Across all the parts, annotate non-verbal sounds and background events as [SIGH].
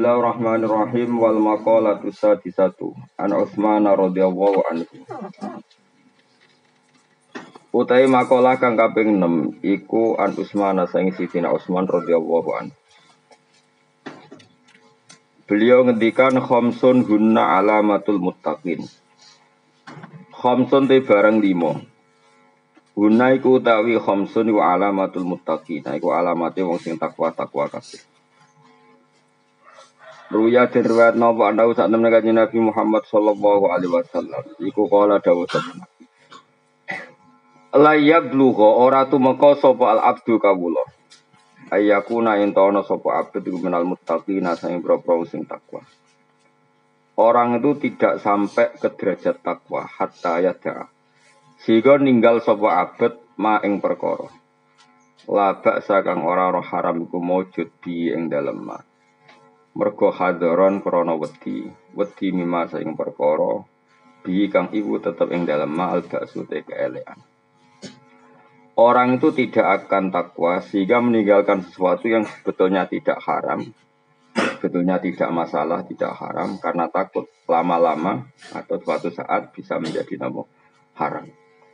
Bismillahirrahmanirrahim wal maqalatu sadisatu an Utsman radhiyallahu anhu. Utai makalah kang kaping 6 iku an Utsman saing Sidina Utsman radhiyallahu anhu. Beliau ngendikan khamsun hunna alamatul muttaqin. Khamsun te barang limo. Hunna iku utawi khamsun iku alamatul muttaqin. Iku alamate wong sing takwa-takwa kabeh. Ruya dan riwayat nopo anda usah temen Nabi Muhammad Sallallahu Alaihi Wasallam. Iku kala dawu sabna. Layak bluho ora tu meko sopo al abdu kawulo. Ayakuna intono sopo abdu iku menal muttaqina sang boro sing takwa. Orang itu tidak sampai ke derajat takwa hatta yada. Sehingga ninggal sopo abad ma ing perkara. Labak sakang ora roh haram iku maujud bi ing dalem ma mergo hadaron krana wedi wedi mima saing perkara bi kang ibu tetep ing dalem al baksute keelekan Orang itu tidak akan takwa sehingga meninggalkan sesuatu yang sebetulnya tidak haram, sebetulnya tidak masalah, tidak haram karena takut lama-lama atau suatu saat bisa menjadi nama haram.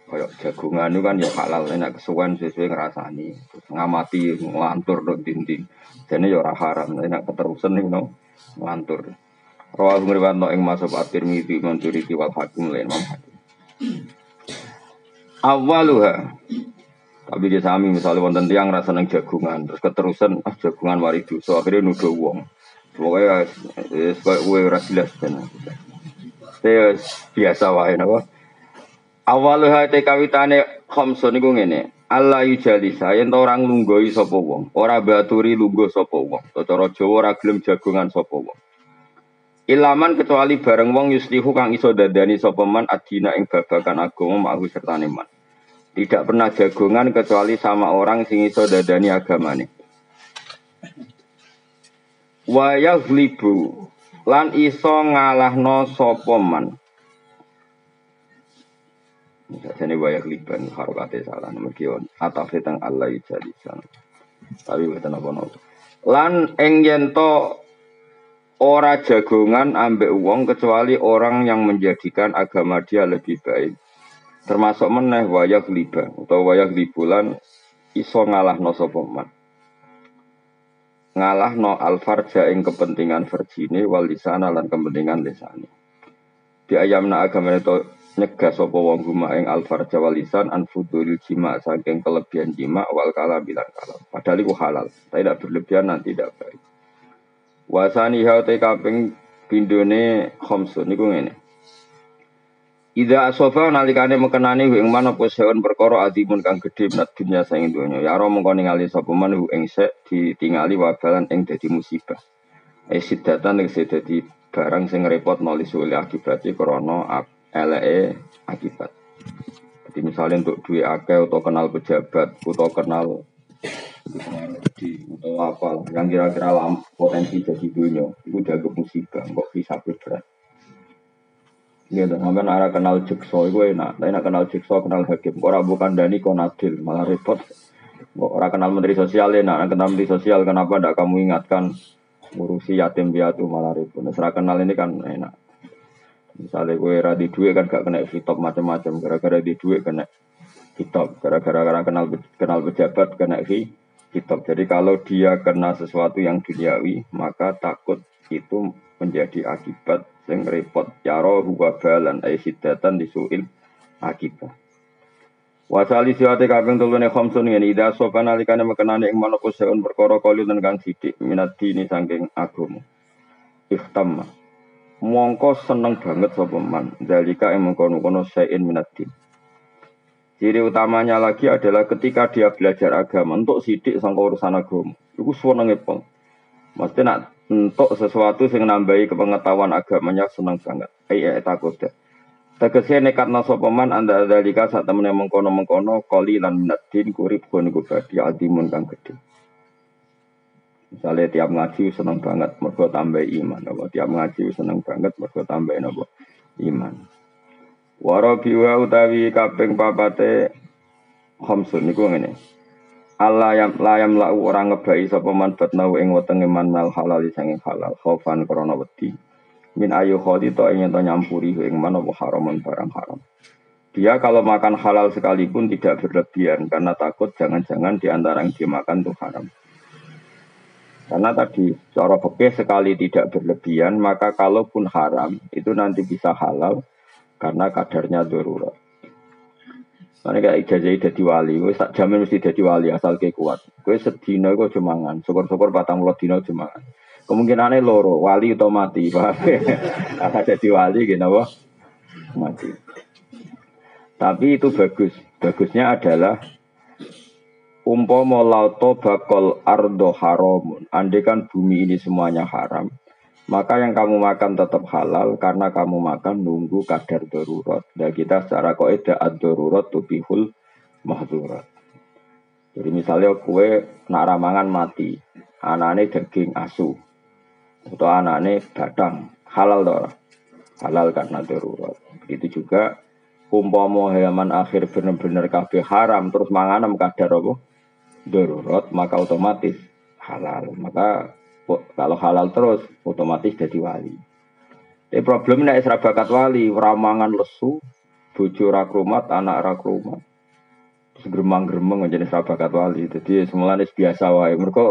Kayak jagungan itu kan ya halal, enak kesuwen sesuai ngerasani, ngamati, ngelantur dong dinding. Jadi ya haram, nek keterusan ning no ngantur. Rawal ngriwat no ing masuk at-Tirmidzi mancuri wal hakim lain Imam Hakim. Awaluha tapi dia sami misalnya wonten tiang rasa neng jagungan terus keterusan ah jagungan wari dosa akhirnya nuduh uang pokoknya sebagai gue ras jelas kan biasa wae napa awaluha te kawitane khamsun niku ngene Allah yujalisa yen orang lunggoi sapa wong, ora baturi lungguh sapa wong. Cara Jawa ora gelem jagongan sapa wong. Ilaman kecuali bareng wong yuslihu kang iso dadani sapa man adina ing babakan agama ma'hu sertane man. Tidak pernah jagongan kecuali sama orang sing iso dadani agamane. Wa yaghlibu lan iso ngalahno sapa man. Jadi wayak liban harokate salah nomor kion atau fitang Allah jadi sana. Tapi betul apa nopo. Lan eng yento ora jagongan ambek uang kecuali orang yang menjadikan agama dia lebih baik. Termasuk meneh wayak liba atau wayak libulan iso ngalah no sopoman. Ngalah no alfarja ing kepentingan verjine wal lisana lan kepentingan lisane. Di ayamna agama itu nyegah sapa wong guma ing alfar jawalisan an fudul jima saking kelebihan jima wal kalam bilang kalam. Padahal itu halal tidak berlebihan nanti tidak baik. Wasani haute kaping pindone khamsun niku ngene. Ida asofa nalikane mekenani ing mana poseon perkara adimun kang gedhe menat dunya saing donya. Ya ro mengko ningali sapa man ing sek ditingali wabalan ing dadi musibah. E sidatan ing dadi barang sing repot noli sulit akibate krana LE akibat. Jadi misalnya untuk duit akeh atau kenal pejabat atau kenal di atau apa yang kira-kira lam, potensi jadi dunia itu jago musibah kok bisa berat. Iya, dan sampai arah kenal jekso itu enak. Tapi nak kenal jekso kenal hakim. Orang bukan dani konadil malah repot. Orang kenal menteri sosial enak. Kenal menteri sosial kenapa tidak kamu ingatkan ngurusi yatim piatu malah repot. Nah, kenal ini kan enak. Misalnya gue era di duit kan gak kena hitop macam-macam. Gara-gara di duit kena hitop. Gara-gara kenal kenal pejabat kena hitop. Jadi kalau dia kena sesuatu yang duniawi, maka takut itu menjadi akibat yang repot. Yaro huwa balan aisidatan disuil akibat. Wasali siwate kaping tulune khamsun yen ida sopan alikane mekenane ing manapa seun perkara kali kang sithik minat dini saking agama. Ikhtamma mongko seneng banget sapa man. Dalika yang mengkono-kono sayin minatin ciri utamanya lagi adalah ketika dia belajar agama untuk sidik sang urusan agama. Itu seneng pol. Mesti nak untuk sesuatu yang nambahi kepengetahuan agamanya seneng banget. Ai takut deh Tegese nekat naso peman anda dalika saat temen mengkono mengkono koli lan minatin kurip kun kubadi adimun kang gede. Misalnya tiap ngaji seneng banget mergo tambah iman, apa tiap ngaji seneng banget mergo tambah apa iman. Warabiwa utawi kaping papate khamsun niku ngene. Allah yang layam lau orang ngebai sapa man batnau ing wetenge man mal halal sanging halal khaufan krana wedi min ayu khodi to ing to nyampuri ing man apa haramun barang haram dia kalau makan halal sekalipun tidak berlebihan karena takut jangan-jangan di antara yang dimakan itu haram. Karena tadi cara fikih sekali tidak berlebihan maka kalaupun haram itu nanti bisa halal karena kadarnya darurat. Karena kayak ijazah jadi wali, gue tak jamin mesti jadi wali asal kayak kuat. Gue sedino gue cumangan, syukur-syukur batang mulut dino cumangan. Kemungkinannya loro, wali atau mati, [LAUGHS] paham? Akan jadi wali gitu, wah mati. Tapi itu bagus. Bagusnya adalah umpama lauto bakol ardo haramun. Andai kan bumi ini semuanya haram, maka yang kamu makan tetap halal karena kamu makan nunggu kadar darurat. Dan kita secara koedah ad-darurat tubihul mahdurat. Jadi misalnya kue nak ramangan mati, anaknya daging asu, atau anaknya badang, halal dora, halal karena darurat. Begitu juga umpama hewan akhir benar-benar kabeh haram terus manganem kadar apa? Darurat, maka otomatis halal. Maka kalau halal terus otomatis jadi wali. Tapi problemnya nek bakat wali, ramangan lesu, bojo ra anak ra Terus gremang-gremeng jadi bakat wali. Jadi semula biasa wae. Mereka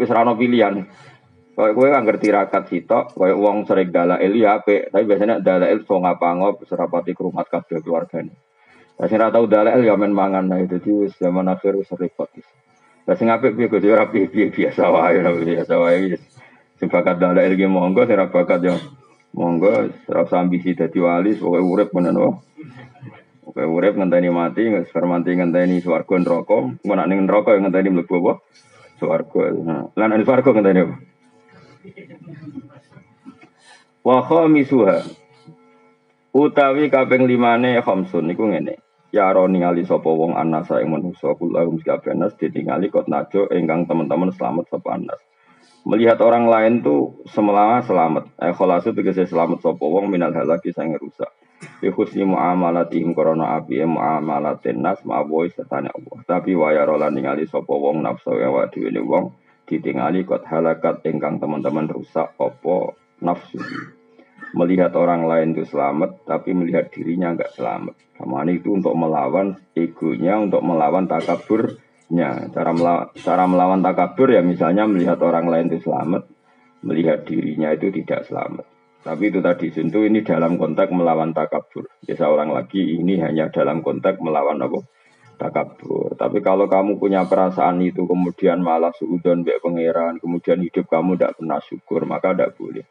wis ra pilihan. Kayak gue kan ngerti rakat sitok, kayak uang sering dalail ya ape, tapi biasanya dalail so ngapa-ngop serapati kerumat kabeh keluarganya. Tapi saya tahu dalail ya main mangan nah itu jadi zaman akhir wis repot. Lah sing apik piye Gus ora biasa wae biasa wae. Sing bakat dalil iki monggo sing bakat yo monggo ora usah ambisi dadi wali pokoke urip ngono wae. Pokoke urip ngenteni mati, nggak fermanti ngenteni swarga neraka, engko nek ning neraka yo ngenteni mlebu apa? Swarga. Nah, lan ning swarga ngenteni apa? Wa khamisuha utawi kaping limane khamsun niku ngene. Ya ro ningali sapa wong anasa ing manusa kula mesti abenas ditingali kot najo ingkang teman-teman selamat sapa anas. Melihat orang lain tuh semelama selamat. Eh kholasu tegese selamat sapa wong minal halaki sang rusak. Bi husni muamalatihim korona api muamalatin nas ma'aboy setane Allah. Tapi waya rolan ningali sapa wong nafsu ya wa dhewe wong ditingali kot halakat ingkang teman-teman rusak opo nafsu melihat orang lain itu selamat, tapi melihat dirinya enggak selamat. Kamane itu untuk melawan egonya, untuk melawan takaburnya. Cara melawan, cara melawan takabur ya misalnya melihat orang lain itu selamat, melihat dirinya itu tidak selamat. Tapi itu tadi tentu ini dalam konteks melawan takabur. Ya seorang lagi ini hanya dalam konteks melawan apa? Takabur. Tapi kalau kamu punya perasaan itu kemudian malah suudon baik pangeran, kemudian hidup kamu tidak pernah syukur, maka tidak boleh.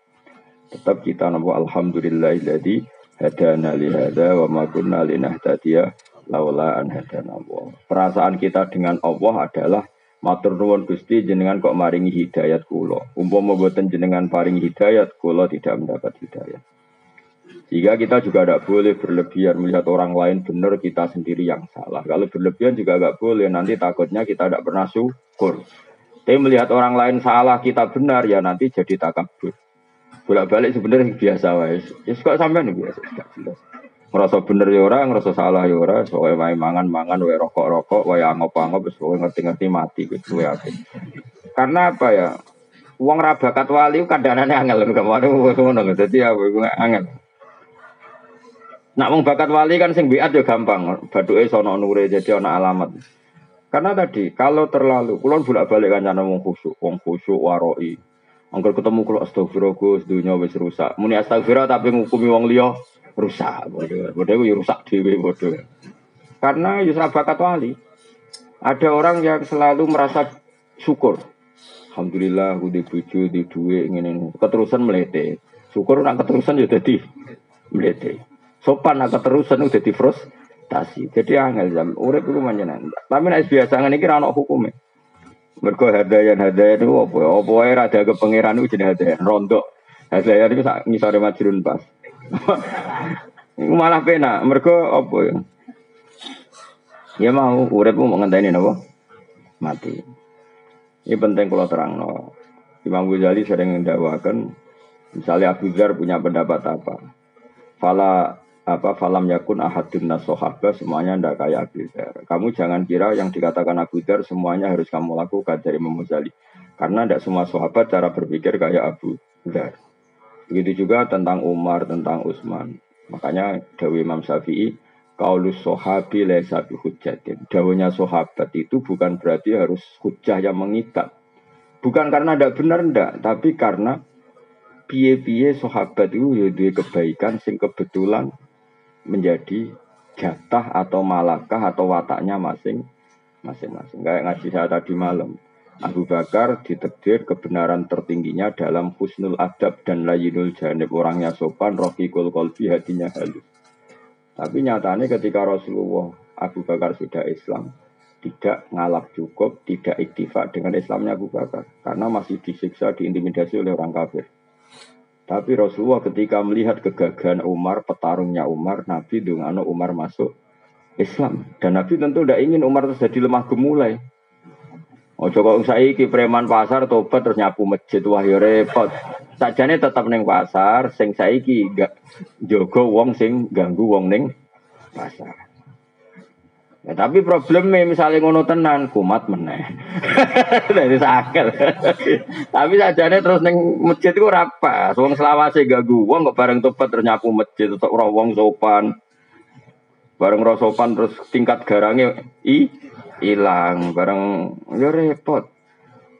Tetap kita nabu alhamdulillahilladzi hadana li hada wa ma kunna linahtadiya laula an hadana Allah. Perasaan kita dengan Allah adalah matur nuwun Gusti jenengan kok maringi hidayat kula. Umpama mboten jenengan paringi hidayat kula tidak mendapat hidayat. Jika kita juga tidak boleh berlebihan melihat orang lain benar kita sendiri yang salah. Kalau berlebihan juga nggak boleh nanti takutnya kita tidak pernah syukur. Tapi melihat orang lain salah kita benar ya nanti jadi takabur bolak-balik sebenarnya biasa wae. Ya kok sampean biasa gak jelas. Bener ya ora, ngerasa salah ya ora, soalnya wae mangan-mangan, wae rokok-rokok, wae angop-angop, wae ngerti-ngerti mati wae akeh. Karena apa ya? Uang rabakat wali kadang-kadang angel kan kemarin ngono dadi ya angel. Nak wong bakat wali kan sing biat ya gampang, baduke sono nure jadi ana alamat. Karena tadi kalau terlalu, kulon bolak-balik kan wong khusyuk, wong khusyuk waroi, Angger ketemu kalau astagfirullah Gus dunia wis rusak. Muni astagfirullah tapi ngukumi wong liya rusak. Bodoh. Bodoh ya rusak dhewe bodoh. Karena Yusra bakat wali. Ada orang yang selalu merasa syukur. Alhamdulillah udah bojo di duit ngene keterusan melete. Syukur nak keterusan ya dadi melete. Sopan nak keterusan udah di frustasi. Jadi angel jam urip iku manjenan. Tapi nek biasa ngene iki ora ono hukume. Mergo hadayan hadayan itu apa? Apa wae ra ada pangeran itu jenenge hadayan rondo. Hadayan itu sak ngisore pas. [LAUGHS] Malah penak. Mergo apa ya? Ya mau urip mau ngenteni napa? Mati. Ini penting kalau terang no. Imam Ghazali sering mendakwakan misalnya Abu Dhar punya pendapat apa. Fala apa falam yakun ahadun nasohaba semuanya ndak kayak Abu Dhar. Kamu jangan kira yang dikatakan Abu Dhar semuanya harus kamu lakukan dari Imam Karena tidak semua sahabat cara berpikir kayak Abu Dhar. Begitu juga tentang Umar, tentang Utsman. Makanya Dawi Imam Syafi'i, kaulus sohabi lesa hujatin. Dawanya sahabat itu bukan berarti harus hujah yang mengikat. Bukan karena tidak benar ndak, tapi karena piye-piye sahabat itu ya kebaikan sing kebetulan menjadi jatah atau malakah atau wataknya masing masing-masing. Kayak ngaji saya tadi malam. Abu Bakar ditekdir kebenaran tertingginya dalam husnul adab dan layinul janib orangnya sopan, rohikul kolbi hatinya halus. Tapi nyatanya ketika Rasulullah Abu Bakar sudah Islam, tidak ngalap cukup, tidak iktifak dengan Islamnya Abu Bakar. Karena masih disiksa, diintimidasi oleh orang kafir. Tapi Rasulullah ketika melihat kegagahan Umar, petarungnya Umar, Nabi dengan Umar masuk Islam. Dan Nabi tentu tidak ingin Umar terus jadi lemah gemulai. Oh coba saiki preman pasar tobat terus nyapu masjid wah ya repot. Sajane tetap neng pasar, sing saiki gak jogo wong sing ganggu wong neng pasar. Ya, tapi problemnya misalnya ngono tenan kumat meneh. [LAUGHS] Dari sakit. [LAUGHS] tapi sajane terus neng masjid itu rapa. Wong selawase gagu wong kok bareng tobat terus nyapu masjid untuk roh wong sopan. Bareng roh sopan terus tingkat garangnya i hilang. Bareng ya repot.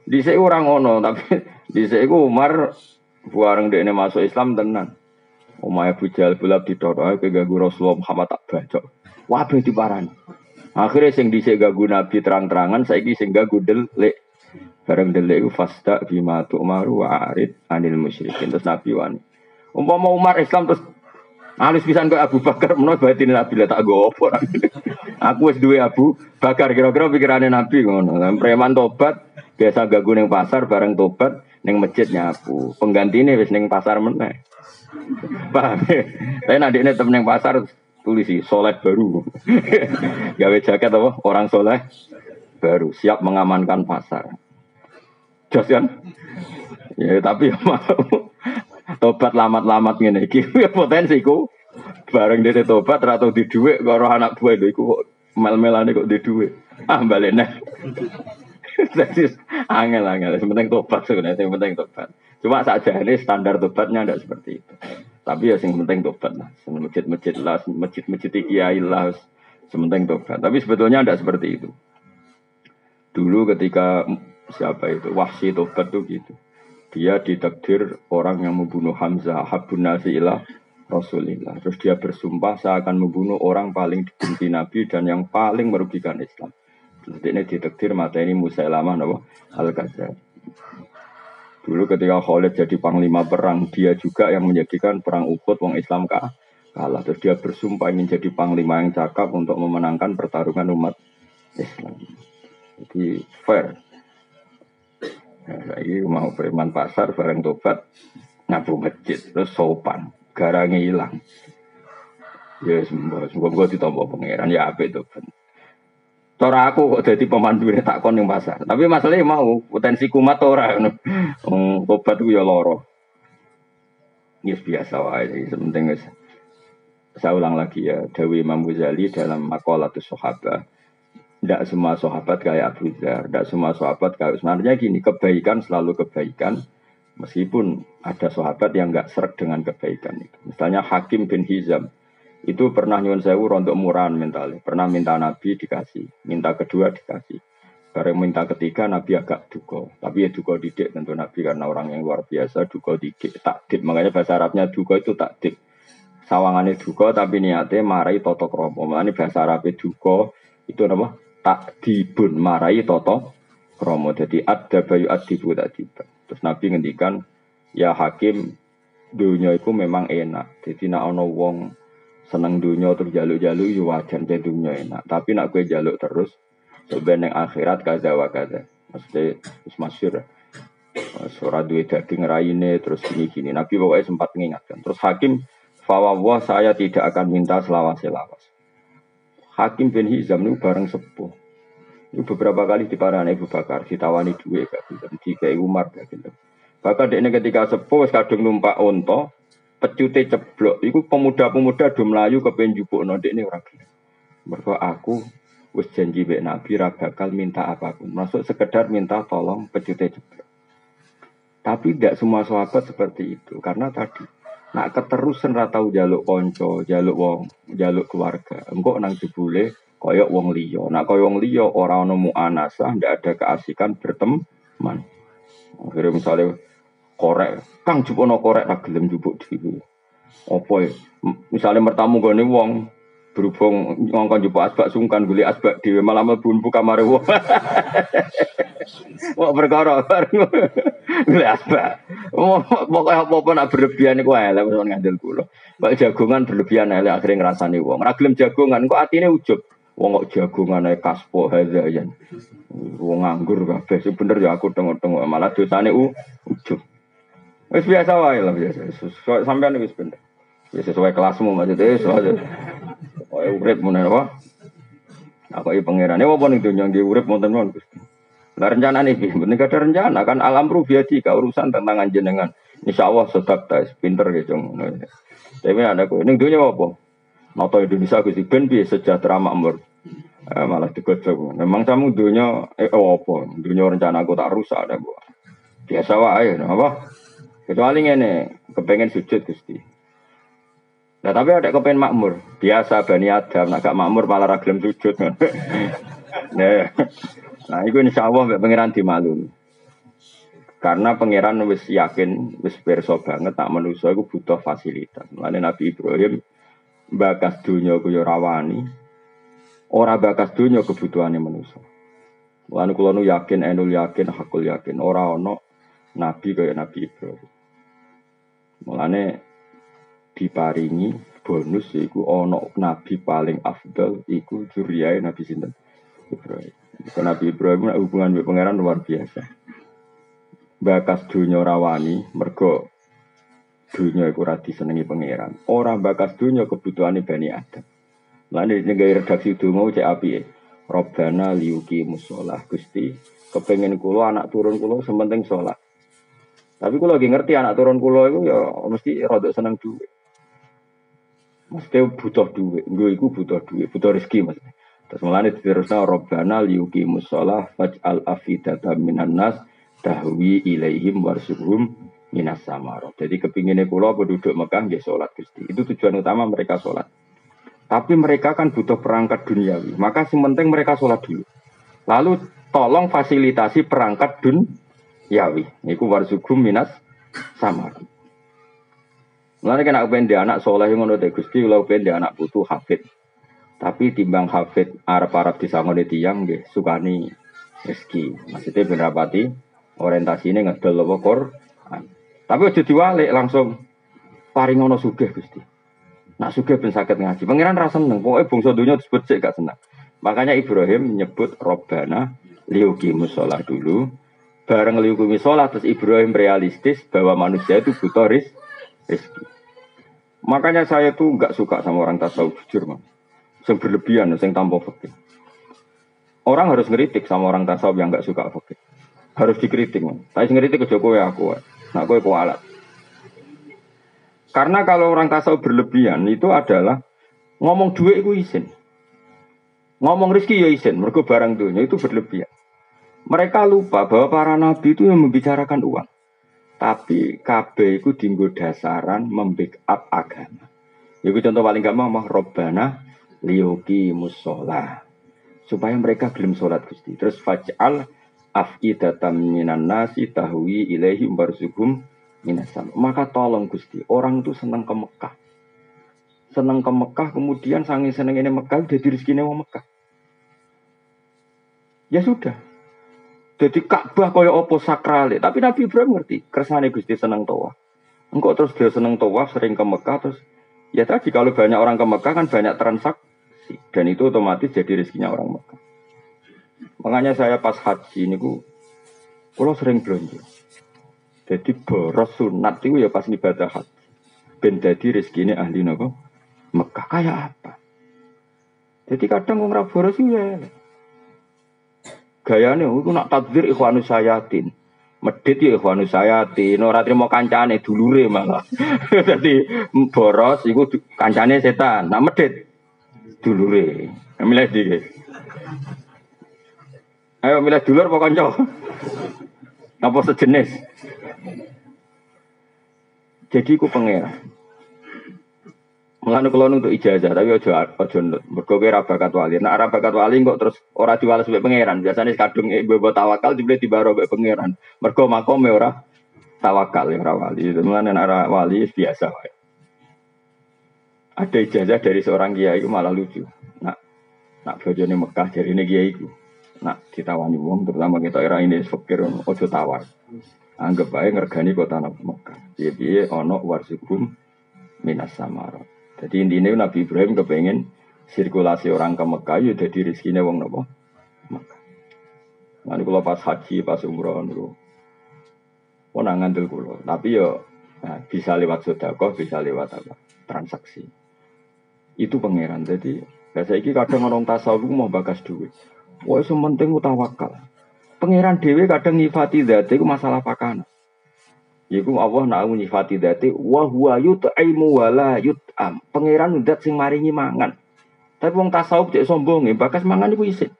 Di sini orang ngono tapi [LAUGHS] di sini Umar bareng dia masuk Islam tenan. Umar Abu Jahal bulab didorong ke gagu Rasulullah Muhammad tak baca. Wabah diparani. Akhirnya sing dhisik gagu Nabi terang-terangan saiki sing gagu delik. Bareng delik iku fasta bima tu'maru wa arid anil musyrikin. Terus Nabi wani. Umpama Umar Islam terus Alus pisan kok Abu Bakar menawa batin Nabi lah tak go opo. Aku wis duwe Abu Bakar kira-kira pikirane Nabi ngono. Preman tobat biasa gagu ning pasar bareng tobat ning masjid nyapu. Penggantine wis ning pasar meneh. Paham? Tapi nadine temen ning pasar tulisi soleh baru. [LAUGHS] Gawe jaket apa? Orang soleh baru siap mengamankan pasar. Jos kan? Ya tapi ya tobat lamat-lamat ngene iki. [LAUGHS] Ya potensiku. Bareng dia tobat atau di duit karo anak buah itu kok mel-melane kok di duit ah balik nih [LAUGHS] angel-angel yang penting tobat sebenarnya yang tobat. Cuma saja ini standar tobatnya tidak seperti itu tapi ya sing penting tobat lah. Masjid-masjid lah, masjid-masjid kiai lah, sementing tobat. Tapi sebetulnya tidak seperti itu. Dulu ketika siapa itu Wahsi tobat tuh gitu. Dia ditakdir orang yang membunuh Hamzah Habun Nasilah Rasulillah. Terus dia bersumpah saya akan membunuh orang paling dibenci Nabi dan yang paling merugikan Islam. Terus ini ditakdir mata ini Musailamah Al-Ghazali. Dulu ketika Khalid jadi panglima perang, dia juga yang menjadikan perang Uhud wong Islam kah? kalah. Terus dia bersumpah ingin jadi panglima yang cakap untuk memenangkan pertarungan umat Islam. Jadi fair. Nah, ini mau preman pasar bareng tobat nyapu masjid terus sopan garangnya hilang. Ya semoga semoga ditompo pangeran ya apa itu. Tora aku kok jadi pemandu ini tak kon yang pasar. Tapi masalahnya mau potensi kumat ora tobat ku ya loro. Yes biasa wae, sementing wis. Saya ulang lagi ya, Dewi Imam Ghazali dalam Maqalatus Sahabat. Tidak semua sahabat kayak Abu Dhar, tidak semua sahabat kayak sebenarnya gini, kebaikan selalu kebaikan, meskipun ada sahabat yang nggak serak dengan kebaikan itu. Misalnya Hakim bin Hizam, itu pernah nyuwun sewu rontok murahan mentalnya. Pernah minta Nabi dikasih, minta kedua dikasih. Bareng minta ketiga Nabi agak duko. Tapi ya duko didik tentu Nabi karena orang yang luar biasa duko didik. Takdik. Makanya bahasa Arabnya duko itu takdik. Sawangannya duko tapi niatnya marai toto kromo. Makanya bahasa Arabnya duko itu apa? Takdibun marai toto kromo. Jadi ada bayu adibu tadi. Terus Nabi ngendikan ya hakim dunia itu memang enak. Jadi nak ono wong seneng dunia terus jaluk-jaluk ya wajar jadi dunia enak. Tapi nak gue jaluk terus sebenarnya akhirat kaza wa kaza. Maksudnya masyur Surah dua daging raine terus gini gini. Nabi pokoknya sempat mengingatkan. Terus hakim fawwah saya tidak akan minta selawas selawas. Hakim bin Hizam itu bareng sepuh. Itu beberapa kali di parana Ibu Bakar ditawani dua gak. Tiga Umar gak. Bahkan dia ketika sepuh kadung numpak onto pecute ceblok. Iku pemuda-pemuda do melayu kepen jupuk nondek ini orang Mergo aku wis janji mbek Nabi ra bakal minta apa pun. Masuk sekedar minta tolong pecute ceblok. Tapi tidak semua sahabat seperti itu karena tadi nak keterusan ra tau jaluk konco, jaluk wong, jaluk keluarga. Engkau nang jebule koyok wong liya. Nak koyok wong liya ora ono muanasah, ndak ada keasikan berteman. Akhirnya misalnya korek, kang jupono korek ra gelem jupuk dhewe. Apa ya? Misalnya mertamu gone wong, berhubung ngongkon jupuk asbak sungkan guli asbak dhewe malah mlebu kamare wong. [LAUGHS] Perkara [LAUGHS] bareng. Guli asbak. Pokoknya apa-apa nak berlebihan iku elek wis ngandel kula. Mbak jagongan berlebihan elek akhirnya ngrasani wong. Ora gelem jagongan kok atine ujub. Wong kok jagongan ae kaspo hazayan. Wong nganggur kabeh. Bener ya aku tengok-tengok malah dosane u ujub. Wis biasa wae lah biasa. Sampeyan wis bener. Ya sesuai kelasmu maksudnya soalnya Kaya urip mun apa? Aku iki pangeran. Ya apa ning donya nggih urip wonten mon Gusti. Lah rencana nih, penting ada rencana kan alam rubiati ka urusan tentang jenengan. Insya Allah sedap tes pinter gitu. Tapi ada kok ini dunia apa? Noto Indonesia Gusti ben piye sejahtera makmur. Eh, malah digojok. Memang kamu dunia eh oh, apa? Dunia rencana aku tak rusak ada gua. Biasa wae apa? Kecuali ngene, kepengen sujud Gusti. Nah tapi ada kepen makmur. Biasa Bani Adam, agak makmur malah ragilem sujud. [LAUGHS] nah, nah itu insya Allah pangeran dimaklumi. Karena pangeran wis yakin, wis perso banget tak manusia itu butuh fasilitas. Mulane Nabi Ibrahim bakas dunia ku ya rawani. Bakas dunia kebutuhannya manusia. Mulane kula nu yakin, enul yakin, hakul yakin, ora ono nabi kaya Nabi Ibrahim. Mulane diparingi bonus iku ono nabi paling afdal iku juriyae Nabi sinten Ibrahim. Iku Nabi Ibrahim hubungan dengan pangeran luar biasa. Bakas dunia rawani mergo dunia iku ora disenengi pangeran. Ora bakas dunia kebutuhane Bani Adam. Lan nyenggai redaksi donga cek apike. Robbana liuki musolah Gusti kepengen kulo anak turun kulo sementing sholat. Tapi kulo lagi ngerti anak turun kulo itu ya mesti rada seneng duit. Mesti butuh duit, gue iku butuh duit, butuh rezeki mas. Terus mulane diterusna Robbana liyuki musolah faj'al afidata minan nas tahwi ilaihim warsuhum minas samarot. Jadi kepinginnya pulau penduduk Mekah nggih sholat Gusti. Itu tujuan utama mereka sholat. Tapi mereka kan butuh perangkat duniawi. Maka si penting mereka sholat dulu. Lalu tolong fasilitasi perangkat duniawi. Niku warsuhum minas samarot. Mulane kena kepen anak soleh ngono teh Gusti kula kepen anak putu hafid. Tapi timbang hafid arep-arep disangone tiyang nggih sukani rezeki. Maksudnya ben rapati orientasine ngedol apa Quran. Tapi aja diwalik langsung paring ngono sugih Gusti. Nak sugih ben saged ngaji. Pangeran ra seneng, pokoke bangsa donya disebut sik gak seneng. Makanya Ibrahim menyebut Robbana liuki musola dulu. Bareng liuki musola terus Ibrahim realistis bahwa manusia itu butuh rezeki. Makanya saya tuh nggak suka sama orang tasawuf jujur, man. Yang berlebihan, yang tanpa fakir. Orang harus ngeritik sama orang tasawuf yang nggak suka fakir. Harus dikritik, man. Tapi ngeritik ke Jokowi aku, nah gue kualat. Karena kalau orang tasawuf berlebihan itu adalah ngomong duit itu izin. Ngomong rezeki ya izin, mereka barang dunia itu berlebihan. Mereka lupa bahwa para nabi itu yang membicarakan uang. Tapi KB itu dinggo dasaran membackup agama. Itu contoh paling gampang mah Robbana liyuki musola. Supaya mereka belum sholat Gusti. Terus faj'al afidatan minan nasi tahwi ilaihi barzugum minasam. Maka tolong Gusti, orang itu senang ke Mekah. Senang ke Mekah, kemudian sangi seneng ini Mekah, jadi rezekinya mau Mekah. Ya sudah, jadi Ka'bah kaya apa sakrale. Tapi Nabi Ibrahim ngerti, kersane Gusti seneng tawaf. Engkau terus dia seneng tawaf, sering ke Mekah terus ya tadi kalau banyak orang ke Mekah kan banyak transaksi dan itu otomatis jadi rezekinya orang Mekah. Makanya saya pas haji ini ku, kalau sering belanja. Jadi boros sunat itu ya pas ibadah haji. Ben jadi rezeki ini ahli nopo Mekah kayak apa? Jadi kadang orang boros ya Gayanya itu nak takdir ikhwanus sayatin. Medit ya ikhwanu sayati, ora trimo kancane dulure malah. [LAUGHS] Dadi boros iku kancane setan. Nah medit dulure. Milih di. Ayo milih dulur apa kanca? Apa sejenis? Jadi ku pengira. Mulane kula untuk ijazah tapi aja aja nut. Mergo kowe bakat wali. Nek ora bakat wali kok terus ora diwales mbek pangeran. Biasane kadung ibu tawakal dibeli dibaro mbek pangeran. Mergo makome ora tawakal ora wali. Nek ora wali biasa. Ada ijazah dari seorang kiai itu malah lucu. Nak nak bojone Mekah dari ini kiai itu. Nak ditawani wong terutama kita era ini fakir ojo tawar. Anggap baik ngergani kota Mekah. Piye-piye ono warsikum minas samarot. Jadi intinya Nabi Ibrahim kepengen sirkulasi orang ke Mekah ya jadi rezekinya wong nopo. Nanti kalau pas haji, pas umroh niku Wong ngandel kulo, tapi yo nah, bisa lewat sedekah, bisa lewat apa? transaksi. Itu pangeran. Jadi saya ini kadang orang tasawuf mau bagas duit. Wah, sementing utawakal. Pangeran dewi kadang nyifati dati itu masalah pakana. Iku Allah nak nyifati dati wa huwa yut'imu wa la yut'am. Pangeran ndat sing maringi mangan. Tapi wong tasawuf cek sombong bakas mangan iku isin.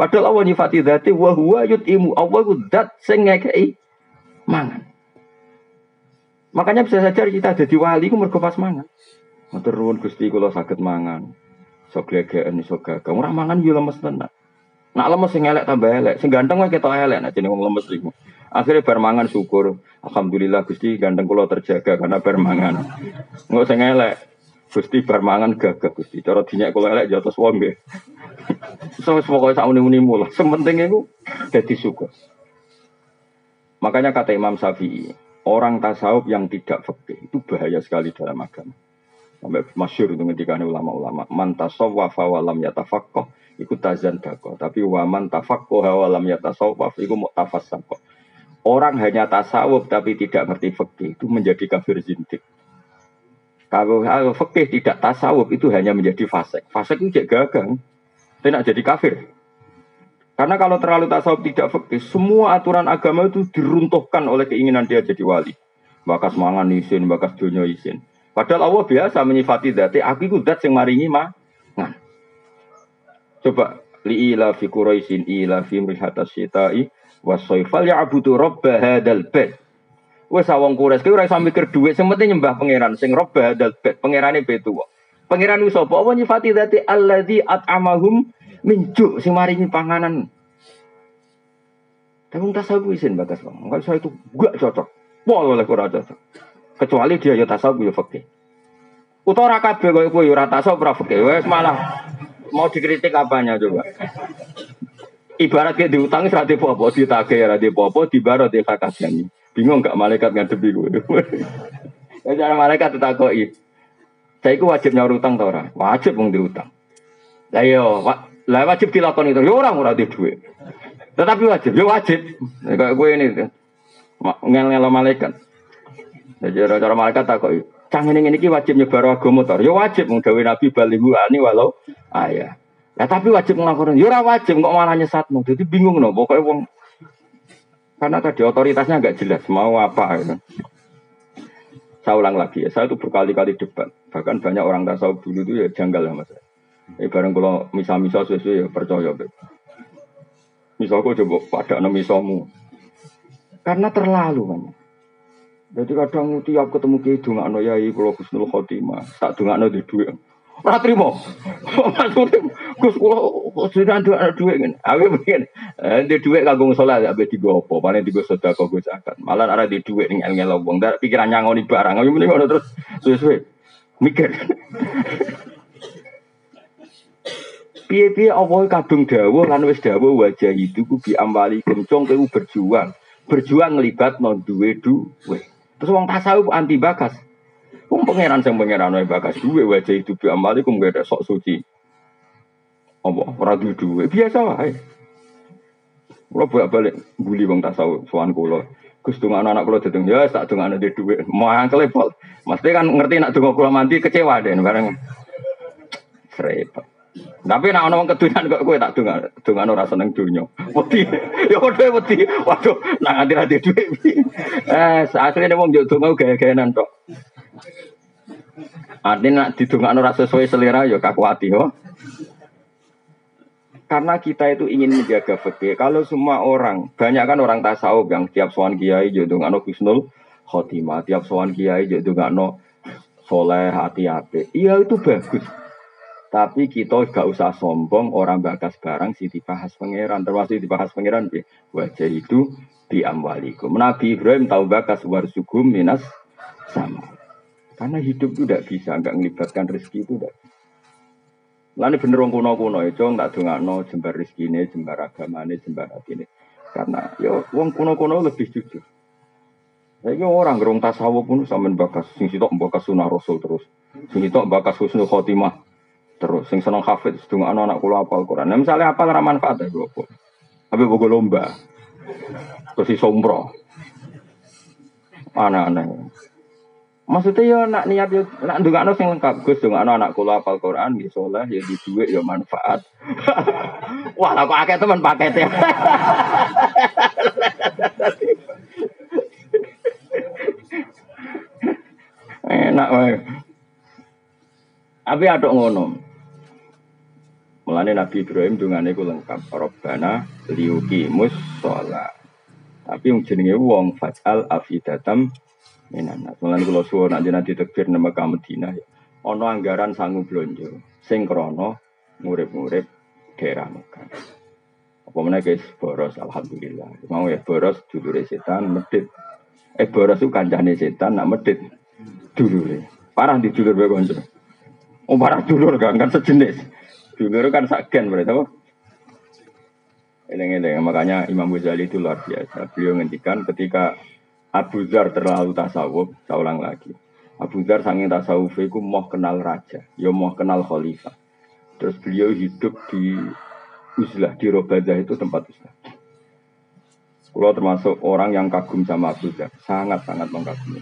Padahal Allah nyifati dati wa huwa yut'imu. Allah iku dat sing ngekei mangan. Makanya bisa saja kita jadi wali ku mergo pas mangan. Matur nuwun Gusti kula saged mangan. Sok glegeken iso gagah. Ora mangan yo lemes tenan. Nak lemes sing elek tambah elek, sing ganteng wae ketok elek nek jeneng wong lemes iku. Akhirnya bermangan syukur. Alhamdulillah Gusti ganteng kula terjaga karena bermangan. Nggak usah ngelek. Gusti bermangan gagah Gusti. Cara dinyak kula elek jatuh wong nggih. [LAUGHS] So pokoke sak muni-muni mulah. Sementing iku dadi syukur. Makanya kata Imam Syafi'i, orang tasawuf yang tidak fakih itu bahaya sekali dalam agama. Sampai masyur itu ketika ulama-ulama. Man tasawwafa wa lam ikut tazan bako. Tapi waman tafaqqah wa lam yatasawwaf, iku mu'tafassaqah. Orang hanya tasawuf tapi tidak ngerti fikih itu menjadi kafir zindik. Kalau, fikih tidak tasawuf itu hanya menjadi fasik. Fasik itu gagang. Tidak jadi kafir. Karena kalau terlalu tasawuf tidak fikih, semua aturan agama itu diruntuhkan oleh keinginan dia jadi wali. Bakas mangan isin, bakas dunia isin. Padahal Allah biasa menyifati dati, aku itu dat yang maringi mangan. Coba li'ila fi quraisin ila fi mrihatas syita'i wasoifal ya abudu robba hadal bed. Wes awong kures kira ora iso mikir dhuwit, sing nyembah pangeran sing robba hadal bed. Pangerane betu. Pangeran ku sapa? Apa nyifati dadi alladzi at'amahum min ju' sing maringi panganan. Tapi tasawuf isin batas bang. Kalau saya itu gak cocok. Pol oleh kurang cocok. Kecuali dia ya tasawuf ya fakih. Utawa kabeh koyo kowe ora tasawuf ora. Wes malah mau dikritik apanya coba. Ibarat kayak diutang serati popo, ditagih ya di popo, di barat dia kakaknya. Bingung gak malaikat ngadepi gue. [LAUGHS] Ya cara malaikat ditakoi. Saya itu wajib nyaur utang tau orang, wajib mau diutang. Lah yo, iya, lah wajib dilakukan itu. Ya orang ora di duit. Tetapi wajib, yo ya wajib. Kayak gue ini, ngel ngel malaikat. Jadi cara malaikat takoi. Canggih ini ini wajib nyebar agama motor. Yo wajib mau nabi balihu ani walau ayah. Ya tapi wajib ngelakuin. Ya wajib kok malah nyesatmu. Jadi bingung no. Pokoknya wong karena tadi otoritasnya nggak jelas mau apa. Gitu. Saya ulang lagi ya. Saya itu berkali-kali debat. Bahkan banyak orang tasawuf dulu itu ya janggal sama saya. Eh bareng kalau misal-misal sesuai ya percaya. Misal kok coba pada nama misalmu. Karena terlalu banyak. Jadi kadang tiap ketemu ke itu nggak noyai kalau Husnul Khotimah tak dungak di duit. Ora trimo. Maksudnya Gus kula sudah ada duit ngene. Aku pengen eh di duit kanggo salat abe digo apa, paling digo sedekah Gus akan. Malah ora di duit ning ngel wong, ndak pikiran nyangoni barang. Aku mending ngono terus suwe-suwe mikir. Piye-piye apa kadung dawuh lan wis dawuh wajah itu ku bi amwali kencong kowe berjuang. Berjuang ngelibat non duwe duwe. Terus wong tasawuf anti bakas. Wong pangeran sing pangeran wae bakas duwe wajah itu bi amalikum gak ada sok suci. Apa ora duwe biasa wae. Kula bolak-balik buli wong tasawuf sowan kula. Gus donga anak kula dedeng ya tak donga anak duwe. Mangkel pol. Mesti kan ngerti nak donga kula mandi kecewa deh bareng. Serepet. Tapi nak ono wong kok kowe tak dongan, dongan ora seneng donya. Wedi. Ya padha wedi. Waduh, nak ra duwe. Eh, asline wong yo donga gaya-gayanan tok. Artinya nak didongakno ora sesuai selera ya kakuati yo. Karena kita itu ingin menjaga fikih. Kalau semua orang, banyak kan orang tasawuf yang tiap sowan kiai yo dongakno Husnul Khotimah, tiap sowan kiai yo dongakno soleh hati-hati. Iya itu bagus. Tapi kita gak usah sombong orang bakas barang si dibahas pangeran. Termasuk dibahas pangeran bi wajah itu di amwalikum. Nabi Ibrahim tahu bakas warsugum minas sama. Karena hidup itu tidak bisa, nggak melibatkan rezeki itu tidak Lalu bener wong kuno kuno itu tak no jembar rezeki ini, jembar agama ini, jembar hati ini. Karena yo wong kuno kuno lebih jujur. Saya orang gerung tasawuf pun sampean bakas, sing sitok bakas sunah rasul terus, sing sitok bakas husnul khotimah Terus sing seneng hafid sedung anak anak kula apal Quran. Nah, misalnya apa ora manfaat ya kula. Tapi bogo lomba. Terus si sombro. Aneh-aneh. Maksudnya ya nak niat yo nak ndongakno sing lengkap Gus ndongakno anak kula apal Quran ya saleh ya di duit ya manfaat. [LAUGHS] Wah, lah kok akeh teman paket ya. [LAUGHS] Enak wae. Tapi ada ngono. Mulane Nabi Ibrahim dungane ku lengkap. Robbana liuki musola. Tapi yang jenenge wong fajal afidatam minanas. Mulane kula suwun nanti nanti tekbir nama ka Madinah ya. Ana anggaran sangu blonjo sing krana ngurip-ngurip daerah Mekah. Apa meneh guys boros alhamdulillah. Mau ya boros dulure setan medit. Eh boros itu kancane setan nak medit dulure. Parah di dulur bae kanca. Oh parah dulur kan kan sejenis. Dulu kan sakgen berarti apa? Eleng-eleng, makanya Imam Ghazali itu luar biasa. Beliau ngendikan ketika Abu Dhar terlalu tasawuf, saya ulang lagi. Abu Dhar sanging tasawuf itu mau kenal raja, ya mau kenal khalifah. Terus beliau hidup di Uzlah, di Robadah itu tempat Uzlah. Kalau termasuk orang yang kagum sama Abu Dhar, sangat-sangat mengagumi.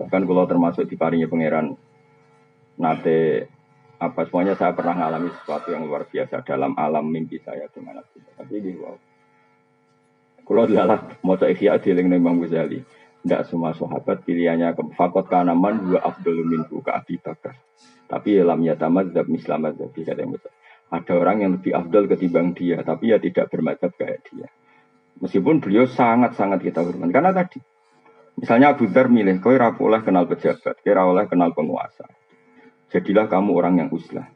Bahkan kalau termasuk di parinya pangeran nate apa semuanya saya pernah mengalami sesuatu yang luar biasa dalam alam mimpi saya dengan Nabi. Tapi ini wow. Kalau adalah mau ikhya di Imam Ghazali. Tidak semua sahabat pilihannya ke fakot kanaman dua abdul minhu ke Abi Bakar. Tapi dalam yatamat zab mislamat zabi kata yang besar. Ada orang yang lebih abdul ketimbang dia, tapi ya tidak bermadzhab kayak dia. Meskipun beliau sangat-sangat kita hormat. Karena tadi, misalnya Abu Dhar milih, kau oleh kenal pejabat, kira oleh kenal penguasa. Jadilah kamu orang yang uslah.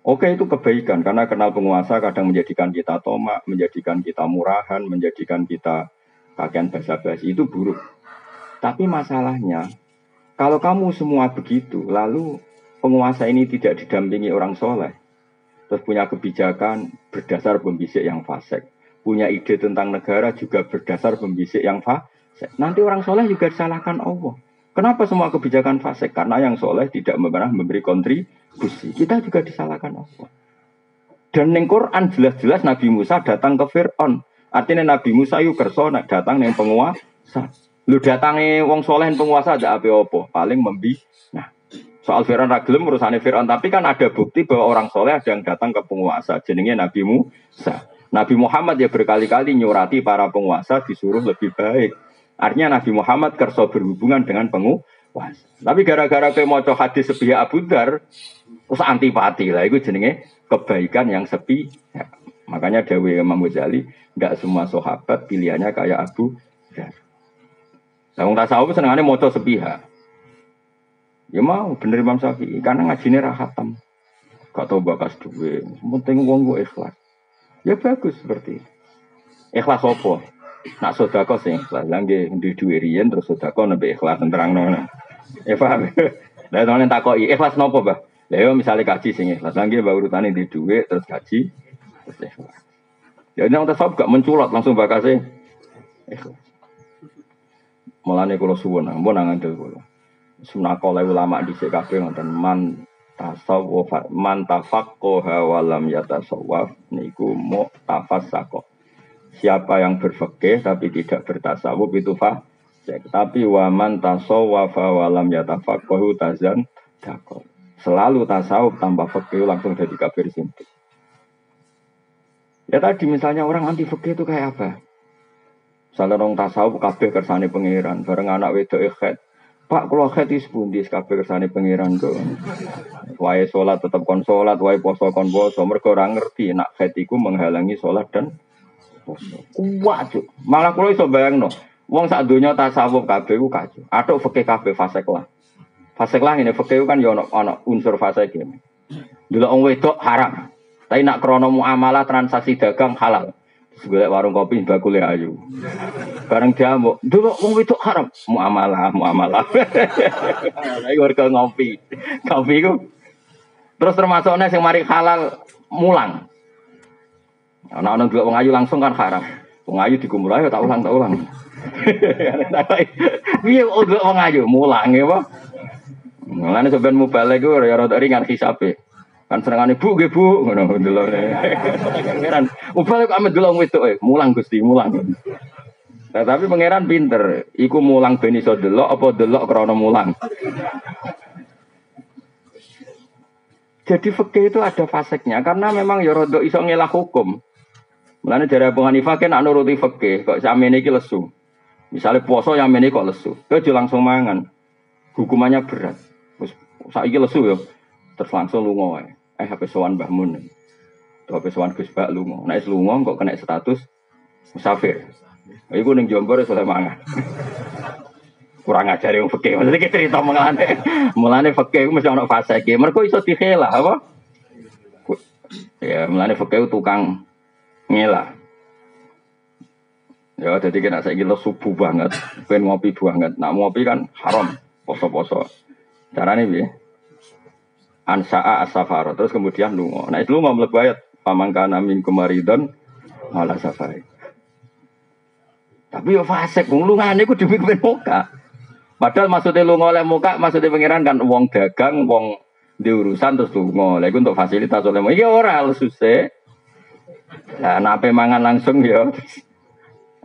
Oke itu kebaikan karena kenal penguasa kadang menjadikan kita tomak, menjadikan kita murahan, menjadikan kita kakean basa-basi itu buruk. Tapi masalahnya kalau kamu semua begitu, lalu penguasa ini tidak didampingi orang soleh, terus punya kebijakan berdasar pembisik yang fasik, punya ide tentang negara juga berdasar pembisik yang fasik. Nanti orang soleh juga disalahkan Allah. Kenapa semua kebijakan fasik? Karena yang soleh tidak pernah memberi kontribusi. Kita juga disalahkan Allah. Dan neng Quran jelas-jelas Nabi Musa datang ke Fir'aun. Artinya Nabi Musa yuk kerso datang neng penguasa. Lu datangi wong soleh penguasa ada apa-apa. Paling membi. Nah, soal Fir'aun ragilem urusannya Fir'aun. Tapi kan ada bukti bahwa orang soleh ada yang datang ke penguasa. Jenenge Nabi Musa. Nabi Muhammad ya berkali-kali nyurati para penguasa disuruh lebih baik. Artinya Nabi Muhammad kerso berhubungan dengan penguasa. Tapi gara-gara ke mau hadis sepi Abu Dar, terus antipati lah. Itu jenenge kebaikan yang sepi. Ya. Makanya Dewi Imam Ghazali, nggak semua sahabat pilihannya kayak Abu Dar. Nah, wong tasawuf senengannya moco sepihak. Ya mau bener Imam Syafi'i karena ngajinya rahatam. Gak tau bakas duwe, penting wong gue ikhlas. Ya bagus seperti itu. Ikhlas apa? Nak sodako sing ikhlas. Langge di duwe riyen terus sodako nabi ikhlas terang nona. Ya paham. [LAUGHS] Lah tenan takoki ikhlas nopo, Bah? Lah yo misale kaji sing ikhlas. Langge mbak urutane di duwe terus kaji terus ikhlas. Ya nang tasawuf gak menculot langsung bakase ikhlas. Mulane kula suwun, ampun nang ngandel kula. Sunakole ulama di kabeh ngoten man tasawuf man tafaqqaha wa lam yatasawwaf niku mu tafassaqah siapa yang berfikih tapi tidak bertasawuf itu fah tapi waman tasawwafa walam yatafaqahu tazan dakol Selalu tasawuf tanpa fikih langsung jadi kafir sintik. Ya tadi misalnya orang anti fikih itu kayak apa? Misalnya orang tasawuf kabeh kersane pangeran, bareng anak wedok ikhet. Pak kalau khet is pundi kabeh kersane pangeran tuh. Wae sholat tetap kon sholat, wae poso kon poso. Mereka orang ngerti nak iku menghalangi sholat dan. Kuat cuk. Malah kalau iso bayang no. Wong sak dunia tasawuf kabeh ku kacau. Atau fikih kabeh fasek lah. Fasek lah ini fakir kan ya ono unsur fasek ini. Dulu orang wedok haram. Tapi nak krono muamalah transaksi dagang halal. Terus warung kopi bakule ayu. Bareng dia mau dulu orang wedok haram. Muamalah, muamalah. [LAUGHS] Lagi warga ngopi. Kopi itu. Terus termasuknya yang mari halal mulang. Anak-anak dua wong ayu langsung kan haram. Wong ayu dikumpul ayo tak ulang tak ulang. [LAUGHS] Iya, udah wong ayu mulang ya, Pak. Mulane sampean mubalik iku ya rada ringan hisabe. Kan senengane bu nggih bu ngono delok. Pangeran mubalik kok amet delok wedok e, mulang Gusti, mulang. Nah, tapi pangeran pinter, iku mulang ben iso delok apa delok krana mulang. Jadi fikih itu ada faseknya karena memang ya rada iso ngelah hukum. Mulane dari Abu Hanifah kan anu nuruti fikih, kok samene iki lesu. Misalnya puasa yang ini kok lesu, kau langsung mangan. Hukumannya berat. Terus saiki lesu ya. Terus langsung lunga wae. Eh HP sowan Mbah Mun. Tuh HP sowan Gus Bak lunga. Nek lunga kok kena status musafir. Iku ning Jombor iso mangan. [LAUGHS] Kurang ajar yang fakir. Maksudnya kita cerita mengalami. Mulane fakir itu mesti ono fase iki. Mergo iso dihela apa? Ya, mulane fakir tukang ngela. Ya, jadi kena saya gila subuh banget, pengen ngopi banget. Nak ngopi kan haram, poso-poso. Caranya bi ansa'a asafaro terus kemudian lungo. Nah itu lungo mlebu ayat pamangkana min kumaridon malah safari. Tapi yo fasik wong lungane demi kepen muka. Padahal maksudnya lungo oleh muka, maksudnya pangeran kan wong dagang, wong di urusan terus lungo. Lha untuk fasilitas oleh muka. Iya ora susah. Nah, nape mangan langsung ya.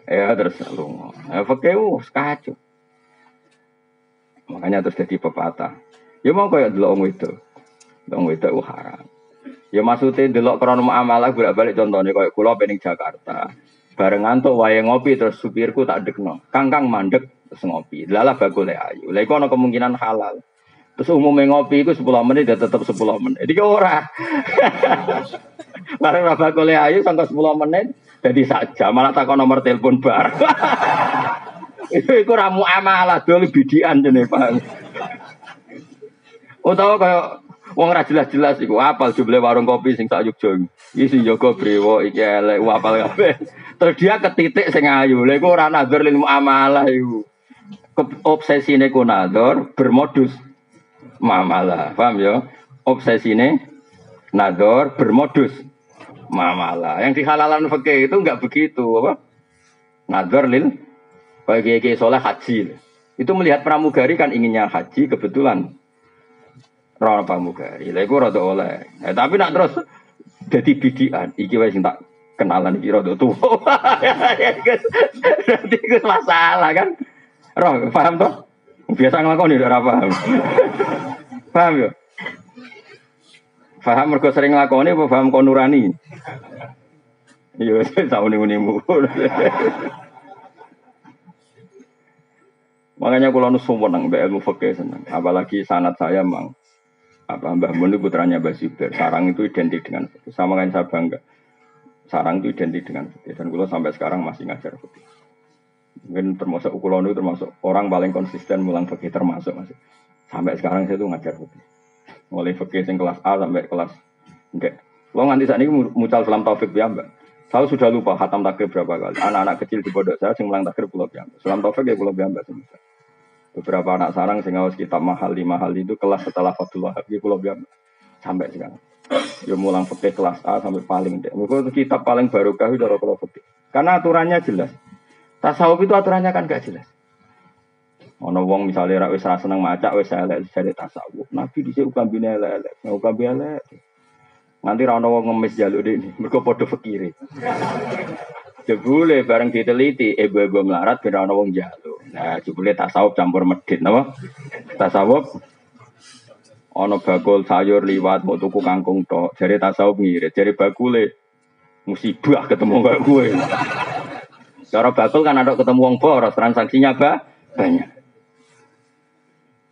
Ya terus lungo. Ya fakir kacau. Makanya terus jadi pepatah. Ya mau kayak dulu om itu, om itu uh, haram. Ya maksudnya dulu krono amalah bolak balik contohnya kayak kulo pening Jakarta. Barengan tuh wayang ngopi terus supirku tak dekno. Kangkang mandek terus ngopi. Lalah bagule ayu. Lah iku kemungkinan halal. Terus umumnya ngopi itu 10 menit dia tetap 10 menit. Jadi ora. Bareng ra bagule ayu sampai 10 menit jadi saja malah takon nomor telepon bar. [LAUGHS] Itu iku ramu amalah dol bidian jene Pak. Utawa kaya wong ra jelas-jelas iku apal jumlah warung kopi sing sak Yogya. Iki sing jaga brewo iki elek apal kabeh. Terus dia ketitik sing ayu. Lha iku ora nazar lil muamalah iku. Obsesine ku nazar bermodus mamalah. Paham ya? Obsesine nazar bermodus mamalah. Yang dihalalan fikih itu enggak begitu apa? Nazar lil bagi kiai soleh haji. Itu melihat pramugari kan inginnya haji kebetulan. Rana pramugari. Lah iku rada oleh. Eh, tapi nak terus jadi bidian. Iki wis tak kenalan iki rada tuwa. [LAUGHS] Berarti itu masalah kan. Roh, paham toh? Biasa ngelakoni ora paham. paham ya? Paham mergo sering apa paham konurani? Iya, tahu nih unimu. Makanya kalau nu seneng mbak ilmu fakih seneng. Apalagi sanat saya mang apa Mbah Mun itu putranya Mbah Zubair. Sarang itu identik dengan. Sama kan saya bangga. Sarang itu identik dengan fakih. Dan kalau sampai sekarang masih ngajar fakih. Mungkin termasuk ukulon itu termasuk orang paling konsisten mulang fakih termasuk masih. Sampai sekarang saya tuh ngajar fakih. Mulai fakih yang kelas A sampai kelas enggak. Lo nganti saat ini mucal selam taufik ya mbak. Saya sudah lupa khatam takrib berapa kali. Anak-anak kecil di pondok saya yang mulang takrib pulau biamba. Selam taufik ya pulau biamba semua. Beberapa anak sarang sing ngawas kitab mahal lima hal itu kelas setelah Fathul Wahab di Pulau Biam sampai sekarang. Ya mulang fikih kelas A sampai paling deh. Itu kitab paling barokah itu dari Pulau Fikih. Karena aturannya jelas. Tasawuf itu aturannya kan gak jelas. Ono wong misalnya rak wis ra seneng maca wis elek jare tasawuf. Nabi dhisik ukambine elek-elek, ukambi elek. Nanti ra ono wong ngemis jaluk ini, mergo padha fikire. Jebule bareng diteliti, ibu-ibu melarat kira ana wong jalu. Nah, jebule tasawuf campur medit napa? Tasawuf Ono bakul sayur liwat mau tuku kangkung tok. Jare tasawuf ngirit, jare bakule musibah ketemu kayak gue. Cara bakul kan ada ketemu wong boros, transaksinya apa? Banyak.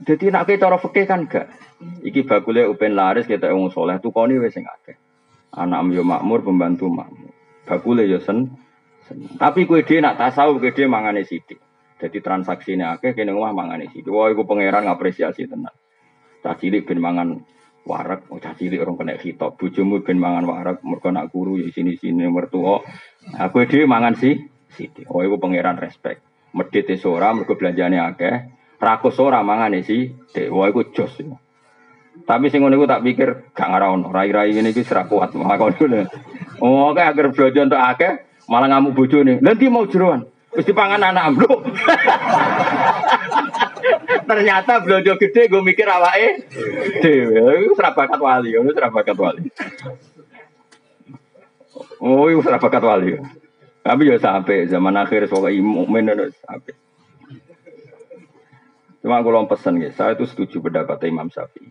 Jadi nak cara fikih kan gak. Iki bakule upen laris kita wong soleh tuh koni wes sing akeh. Anak yo makmur, pembantu makmur. Bakule yo sen, sen. Tapi kue dia nak tasawuf kue dia mangane sidik. Jadi transaksi ini akeh kene omah mangane sidik. Wah iku pangeran ngapresiasi tenan. Cah cilik ben mangan warak, oh cah orang kena hitop, bojomu ben mangan warak, mergo nak guru ya sini-sini mertua. Aku dhewe mangan sih, sithik. Oh iku pangeran respect. Medhit e ora mergo belanjane akeh, rakus ora mangane sih, wah iku jos. Tapi sing ngono iku tak pikir gak ngarono, rai-rai ngene iki serak kuat makane. Oh, kayak agar belanja untuk akeh, malah ngamuk bojone. Nanti mau jeroan. Wis dipangan anak ambruk. [LAUGHS] Ternyata belanja gede gue mikir awake dhewe. Iku bakat wali, itu bakat wali. Oh, itu bakat wali. Tapi ya sampai zaman akhir soal mukmin itu sampai. Cuma aku lom pesan ya, saya itu setuju pendapat Imam Syafi'i.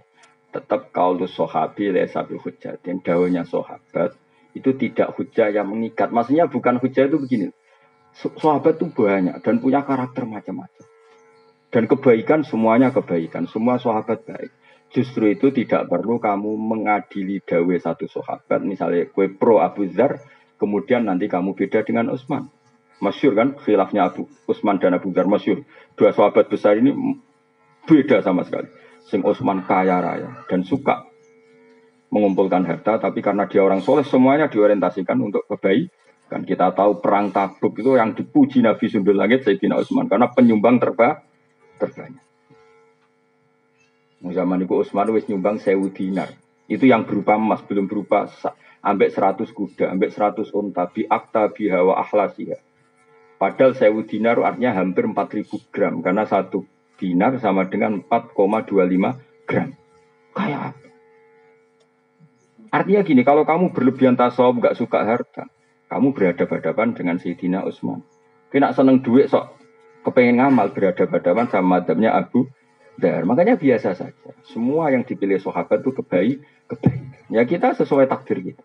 Tetap kalau sahabi le sabi hujat dan daunnya sahabat itu tidak hujah yang mengikat. Maksudnya bukan hujah itu begini. Sahabat itu banyak dan punya karakter macam-macam. Dan kebaikan semuanya kebaikan, semua sahabat baik. Justru itu tidak perlu kamu mengadili dawe satu sahabat, misalnya kue pro Abu Zar, kemudian nanti kamu beda dengan Utsman. Masyur kan, khilafnya Abu Utsman dan Abu Zar masyur. Dua sahabat besar ini beda sama sekali. Sing Utsman kaya raya dan suka mengumpulkan harta, tapi karena dia orang soleh semuanya diorientasikan untuk kebaikan. Kita tahu perang Tabuk itu yang dipuji Nabi Sundul Langit Sayyidina Utsman karena penyumbang terbaik terbanyak. Zaman itu Utsman wis nyumbang sewu dinar. Itu yang berupa emas, belum berupa ambek 100 kuda, ambek 100 unta, bi akta biha wa ahlasiha. Padahal sewu dinar artinya hampir 4000 gram, karena satu dinar sama dengan 4,25 gram. Kayak apa? Artinya gini, kalau kamu berlebihan tasawuf, gak suka harta, kamu berhadapan-hadapan dengan Sayyidina Utsman. Kena seneng duit sok kepengen ngamal berhadapan-hadapan sama madhabnya Abu Dar. Makanya biasa saja. Semua yang dipilih sahabat itu kebaik, kebaik. Ya kita sesuai takdir kita.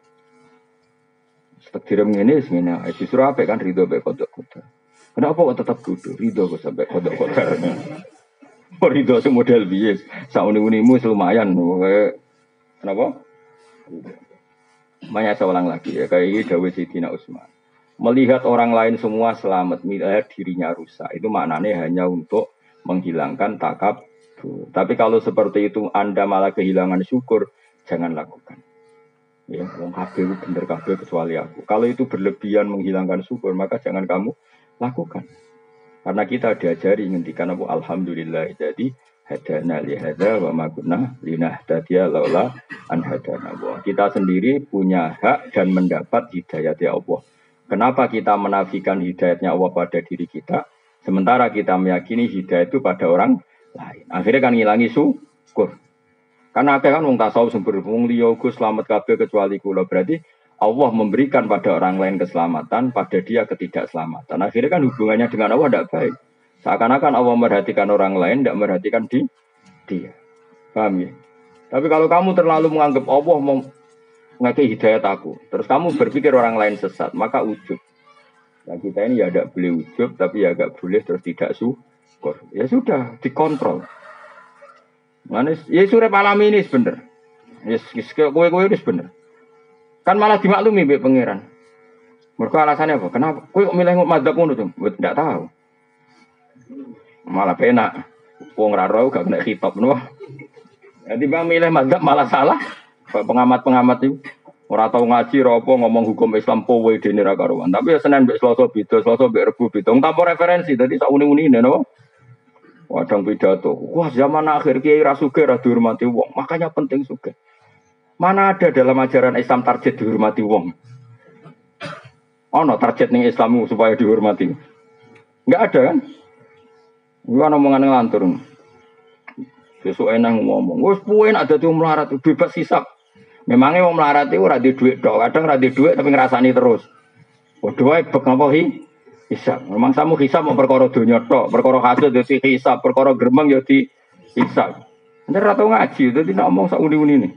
Takdir ini ini justru apa kan ridho baik kodok kodok. Kenapa kok tetap kudu ridho kok sampai kodok kodok? [LAUGHS] Oh ridho model bias. Sauni unimu lumayan. Kenapa? Saya ulang lagi ya kayak ini Dawud Sidina Usman melihat orang lain semua selamat, melihat dirinya rusak. Itu maknanya hanya untuk menghilangkan takab. Tapi kalau seperti itu Anda malah kehilangan syukur, jangan lakukan. Ya, wong kabeh bener kabeh kecuali aku. Kalau itu berlebihan menghilangkan syukur, maka jangan kamu lakukan. Karena kita diajari ngendikan Abu Alhamdulillah jadi hadana li hada wa ma kunna linahtadiya laula an hadana Kita sendiri punya hak dan mendapat hidayah dari Allah. Kenapa kita menafikan hidayatnya Allah pada diri kita, sementara kita meyakini hidayat itu pada orang lain. Akhirnya kan ngilangi syukur. Karena akhirnya kan wong tasawuf sumber wong liyoku selamat kabeh kecuali kula. Berarti Allah memberikan pada orang lain keselamatan, pada dia ketidakselamatan. Akhirnya kan hubungannya dengan Allah tidak baik. Seakan-akan Allah merhatikan orang lain, tidak merhatikan di dia. Paham ya? Tapi kalau kamu terlalu menganggap Allah ngake hidayat aku. Terus kamu berpikir orang lain sesat, maka ujub. Nah kita ini ya tidak boleh ujub, tapi ya agak boleh terus tidak syukur. Ya sudah, dikontrol. Mana ya surep malam ini sebener. Ya kue kue ini sebener. Kan malah dimaklumi be pangeran. Mereka alasannya apa? Kenapa? Kue kok milih madzhab ngono tuh? Tidak tahu. Malah penak. Wong raro gak kena hitop nopo. Jadi bang milih madzhab malah salah. Pengamat-pengamat itu ora tau ngaji ropo ngomong hukum Islam powe dene ra karuan. Tapi ya Senin mbek Selasa beda, Selasa mbek Rebo beda. Tanpa referensi dadi sak uni-unine napa? Wadang pidato. Wah, zaman akhir kiai ra sugih ra dihormati wong. Makanya penting sugih. Mana ada dalam ajaran Islam target dihormati wong? Ono target ning Islammu supaya dihormati. Enggak ada kan? Gua omongan ngelantur. Besok enak ngomong. Wes puin ada tuh melarat bebas hisap. Memangnya mau melarat itu radi duit dong, kadang radi duit tapi ngerasani terus. Waduh, bek ngapa hi? Hisab. Memang samu hisab mau perkara dunia tok, perkara hasil jadi hisab, perkara geremeng jadi hisab. Anda tahu ngaji, itu tidak ngomong sak uni nih.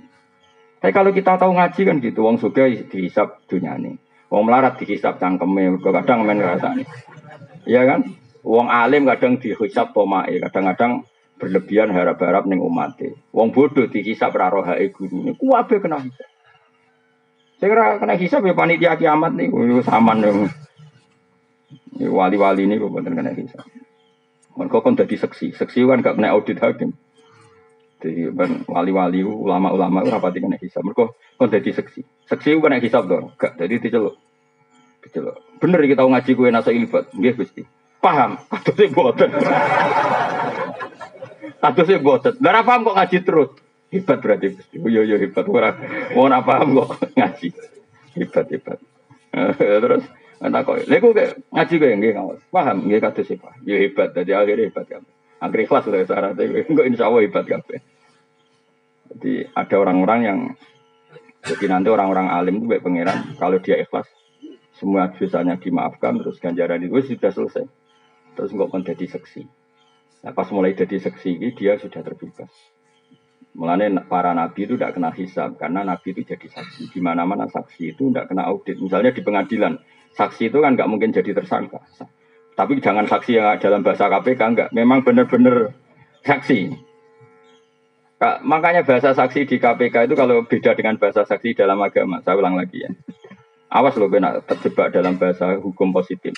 Tapi kalau kita tahu ngaji kan gitu, wong dihisap dunia nih. Wong melarat dihisap cangkeme, kadang main rasanya. Iya kan? Wong alim kadang dihisap tomai, kadang-kadang berlebihan harap-harap neng umate. Wong bodoh dihisap rarohae guru ini. Kuabe kena hisap. Saya kira kena hisap ya panitia kiamat nih, saman dong. Wali-wali ini bukan kena hisap. Mereka kan jadi seksi, seksi kan gak kena audit hakim. Jadi wali-wali ulama-ulama itu rapati kena hisap. Mereka kan jadi seksi, seksi kena hisap dong. Gak jadi diceluk. Diceluk. Bener kita ngaji kue nasa ilbat, dia gusti. Paham? Atau sih boten. Atau [LAUGHS] sih boten. Darah paham kok ngaji terus. Hebat berarti. Oh, yo iya, yo iya, hebat orang. Mau paham kok ngaji. Hebat hebat. [LAUGHS] Terus Nah kok, lha kayak ngaji kayak nggih ngawas. Paham kados sih Pak. Ya hebat dadi akhirnya hebat kan. Akhirnya ikhlas udah syaratnya, [LAUGHS] kok insya Allah hebat kabeh. Jadi ada orang-orang yang jadi nanti orang-orang alim itu baik pangeran kalau dia ikhlas semua dosanya dimaafkan terus ganjaran itu sudah selesai. Terus nggak akan jadi seksi. Nah, pas mulai jadi seksi ini dia sudah terbebas. Mulanya para nabi itu tidak kena hisab karena nabi itu jadi saksi. Di mana-mana saksi itu tidak kena audit. Misalnya di pengadilan, Saksi itu kan nggak mungkin jadi tersangka. Tapi jangan saksi yang dalam bahasa KPK enggak. Memang benar-benar saksi. Makanya bahasa saksi di KPK itu kalau beda dengan bahasa saksi dalam agama. Saya ulang lagi ya. Awas loh benar terjebak dalam bahasa hukum positif.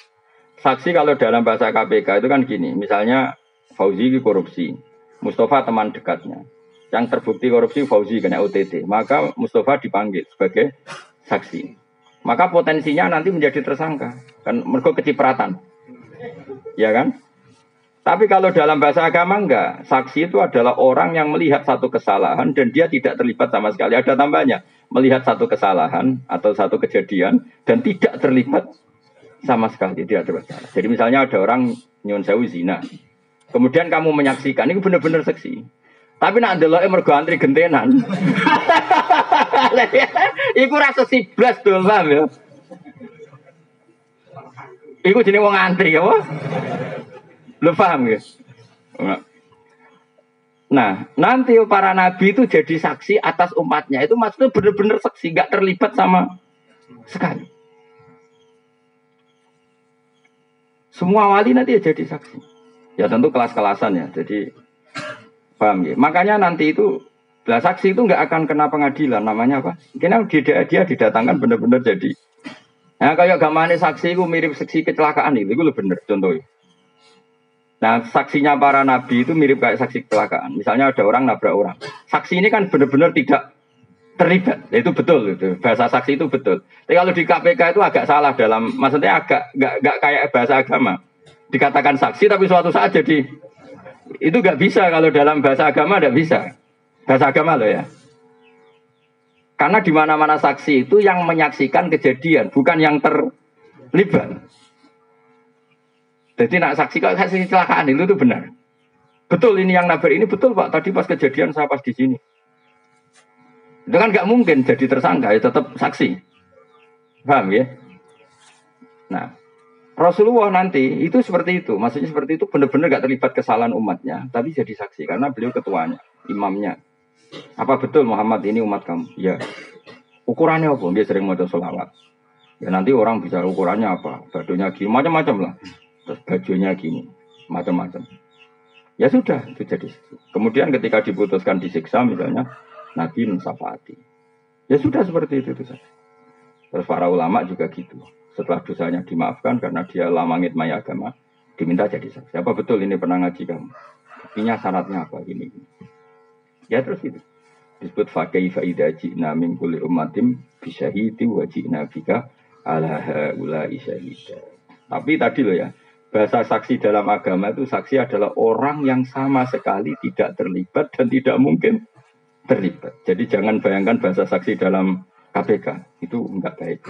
Saksi kalau dalam bahasa KPK itu kan gini. Misalnya Fauzi korupsi. Mustafa teman dekatnya. Yang terbukti korupsi Fauzi kena OTT. Maka Mustafa dipanggil sebagai saksi maka potensinya nanti menjadi tersangka. Kan mergo kecipratan. Ya kan? Tapi kalau dalam bahasa agama enggak, saksi itu adalah orang yang melihat satu kesalahan dan dia tidak terlibat sama sekali. Ada tambahnya, melihat satu kesalahan atau satu kejadian dan tidak terlibat sama sekali tidak terlibat. Jadi misalnya ada orang nyun sewu zina, kemudian kamu menyaksikan, ini benar-benar saksi. Tapi nak ndeloke mergo antri gentenan. [LAUGHS] Iku rasa siblas dong, paham ya? Iku jenenge wong antri apa? Lu paham ya? Nah, nanti para nabi itu jadi saksi atas umatnya. Itu maksudnya benar-benar saksi, gak terlibat sama sekali. Semua wali nanti ya jadi saksi. Ya tentu kelas-kelasan ya. Jadi Paham ya? Makanya nanti itu lah saksi itu nggak akan kena pengadilan namanya apa? Karena dia, dia didatangkan benar-benar jadi. Nah kayak gamane saksi itu mirip saksi kecelakaan itu, itu benar contohnya. Nah saksinya para nabi itu mirip kayak saksi kecelakaan. Misalnya ada orang nabrak orang. Saksi ini kan benar-benar tidak terlibat. Ya, itu betul itu. Bahasa saksi itu betul. Tapi kalau di KPK itu agak salah dalam maksudnya agak nggak nggak kayak bahasa agama. Dikatakan saksi tapi suatu saat jadi itu gak bisa kalau dalam bahasa agama tidak bisa. Bahasa agama loh ya. Karena di mana-mana saksi itu yang menyaksikan kejadian, bukan yang terlibat. Jadi nak saksi kalau saksi kecelakaan itu tuh benar. Betul ini yang nabrak ini betul pak. Tadi pas kejadian saya pas di sini. Itu kan nggak mungkin jadi tersangka ya tetap saksi. Paham ya? Nah, Rasulullah nanti itu seperti itu, maksudnya seperti itu benar-benar gak terlibat kesalahan umatnya, tapi jadi saksi karena beliau ketuanya, imamnya. Apa betul Muhammad ini umat kamu? Ya. Ukurannya apa? Dia sering mau sholawat. Ya nanti orang bisa ukurannya apa? Badunya gini, macam-macam lah. Terus bajunya gini, macam-macam. Ya sudah, itu jadi. Kemudian ketika diputuskan disiksa misalnya, Nabi mensafati. Ya sudah seperti itu, saja. Terus para ulama juga gitu setelah dosanya dimaafkan karena dia lamangit maya agama, diminta jadi saksi. Apa betul ini pernah ngaji kamu? Buktinya syaratnya apa ini? Ya terus itu. Disebut fakai faida jina min kulli ummatim bisyahidi wa jina bika ala haula isyahida. Tapi tadi loh ya, bahasa saksi dalam agama itu saksi adalah orang yang sama sekali tidak terlibat dan tidak mungkin terlibat. Jadi jangan bayangkan bahasa saksi dalam KPK itu enggak baik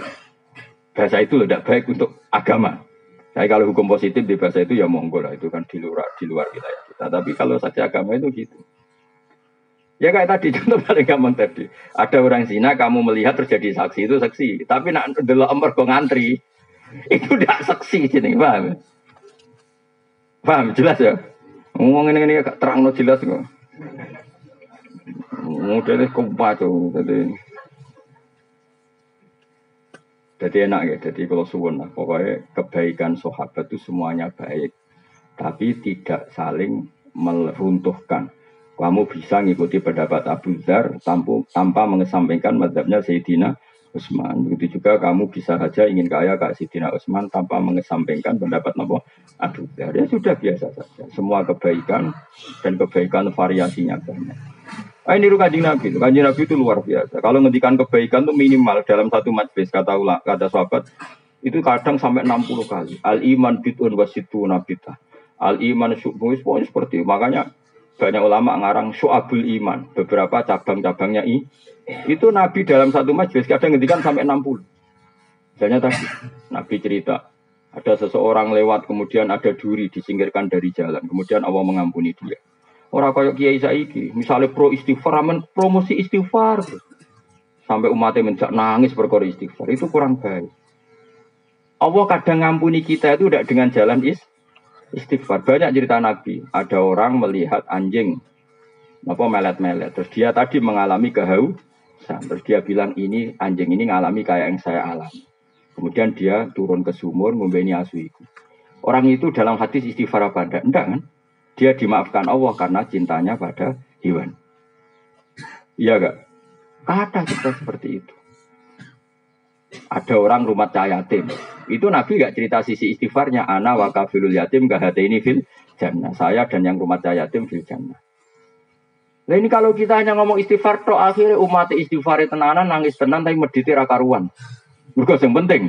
bahasa itu tidak baik untuk agama. Saya kalau hukum positif di bahasa itu ya monggo lah itu kan di luar di luar wilayah kita. Tapi kalau saja agama itu gitu. Ya kayak tadi [LAUGHS] contoh paling gampang tadi. Ada orang zina kamu melihat terjadi saksi itu saksi. Tapi nak dulu ember ngantri [LAUGHS] itu tidak saksi sini paham? Paham jelas ya? Ngomong ini ini terang no jelas kok. Modelnya kumpah tuh, jadi jadi enak ya, jadi kalau suwun lah, pokoknya kebaikan sahabat itu semuanya baik, tapi tidak saling meruntuhkan. Kamu bisa ngikuti pendapat Abu Dhar tanpa, tanpa mengesampingkan madhabnya Sayyidina Utsman. Begitu juga kamu bisa saja ingin kaya Kak Sidina Utsman tanpa mengesampingkan pendapat Nabi Abu Dhar. Ya sudah biasa saja. Semua kebaikan dan kebaikan variasinya banyak. Ah, ini kanjeng Nabi. Kanjeng Nabi itu luar biasa. Kalau ngendikan kebaikan itu minimal dalam satu majlis kata ulah kata sahabat itu kadang sampai 60 kali. Al iman bitun wasitu nabita. Al iman syubuh seperti. Makanya banyak ulama ngarang syu'abul iman. Beberapa cabang-cabangnya i. Itu Nabi dalam satu majlis kadang ngendikan sampai 60. Misalnya tadi Nabi cerita ada seseorang lewat kemudian ada duri disingkirkan dari jalan. Kemudian Allah mengampuni dia. Orang kayak Kiai Saiki, misalnya pro istighfar, aman promosi istighfar. Sampai umatnya menjak nangis berkor istighfar. Itu kurang baik. Allah kadang ngampuni kita itu tidak dengan jalan is, istighfar. Banyak cerita Nabi. Ada orang melihat anjing apa melet-melet. Terus dia tadi mengalami kehausan. Terus dia bilang ini anjing ini ngalami kayak yang saya alami. Kemudian dia turun ke sumur membeni asu itu. Orang itu dalam hadis istighfar apa enggak? Enggak kan? Dia dimaafkan Allah karena cintanya pada hewan. Iya gak? Ada kita seperti itu. Ada orang rumah yatim. Itu Nabi gak cerita sisi istighfarnya. Ana wa kafilul yatim gak ini fil jannah. Saya dan yang rumah yatim fil jannah. Nah ini kalau kita hanya ngomong istighfar, toh akhirnya umat istighfar tenanan nangis tenan tapi mediti rakaruan. Mereka yang penting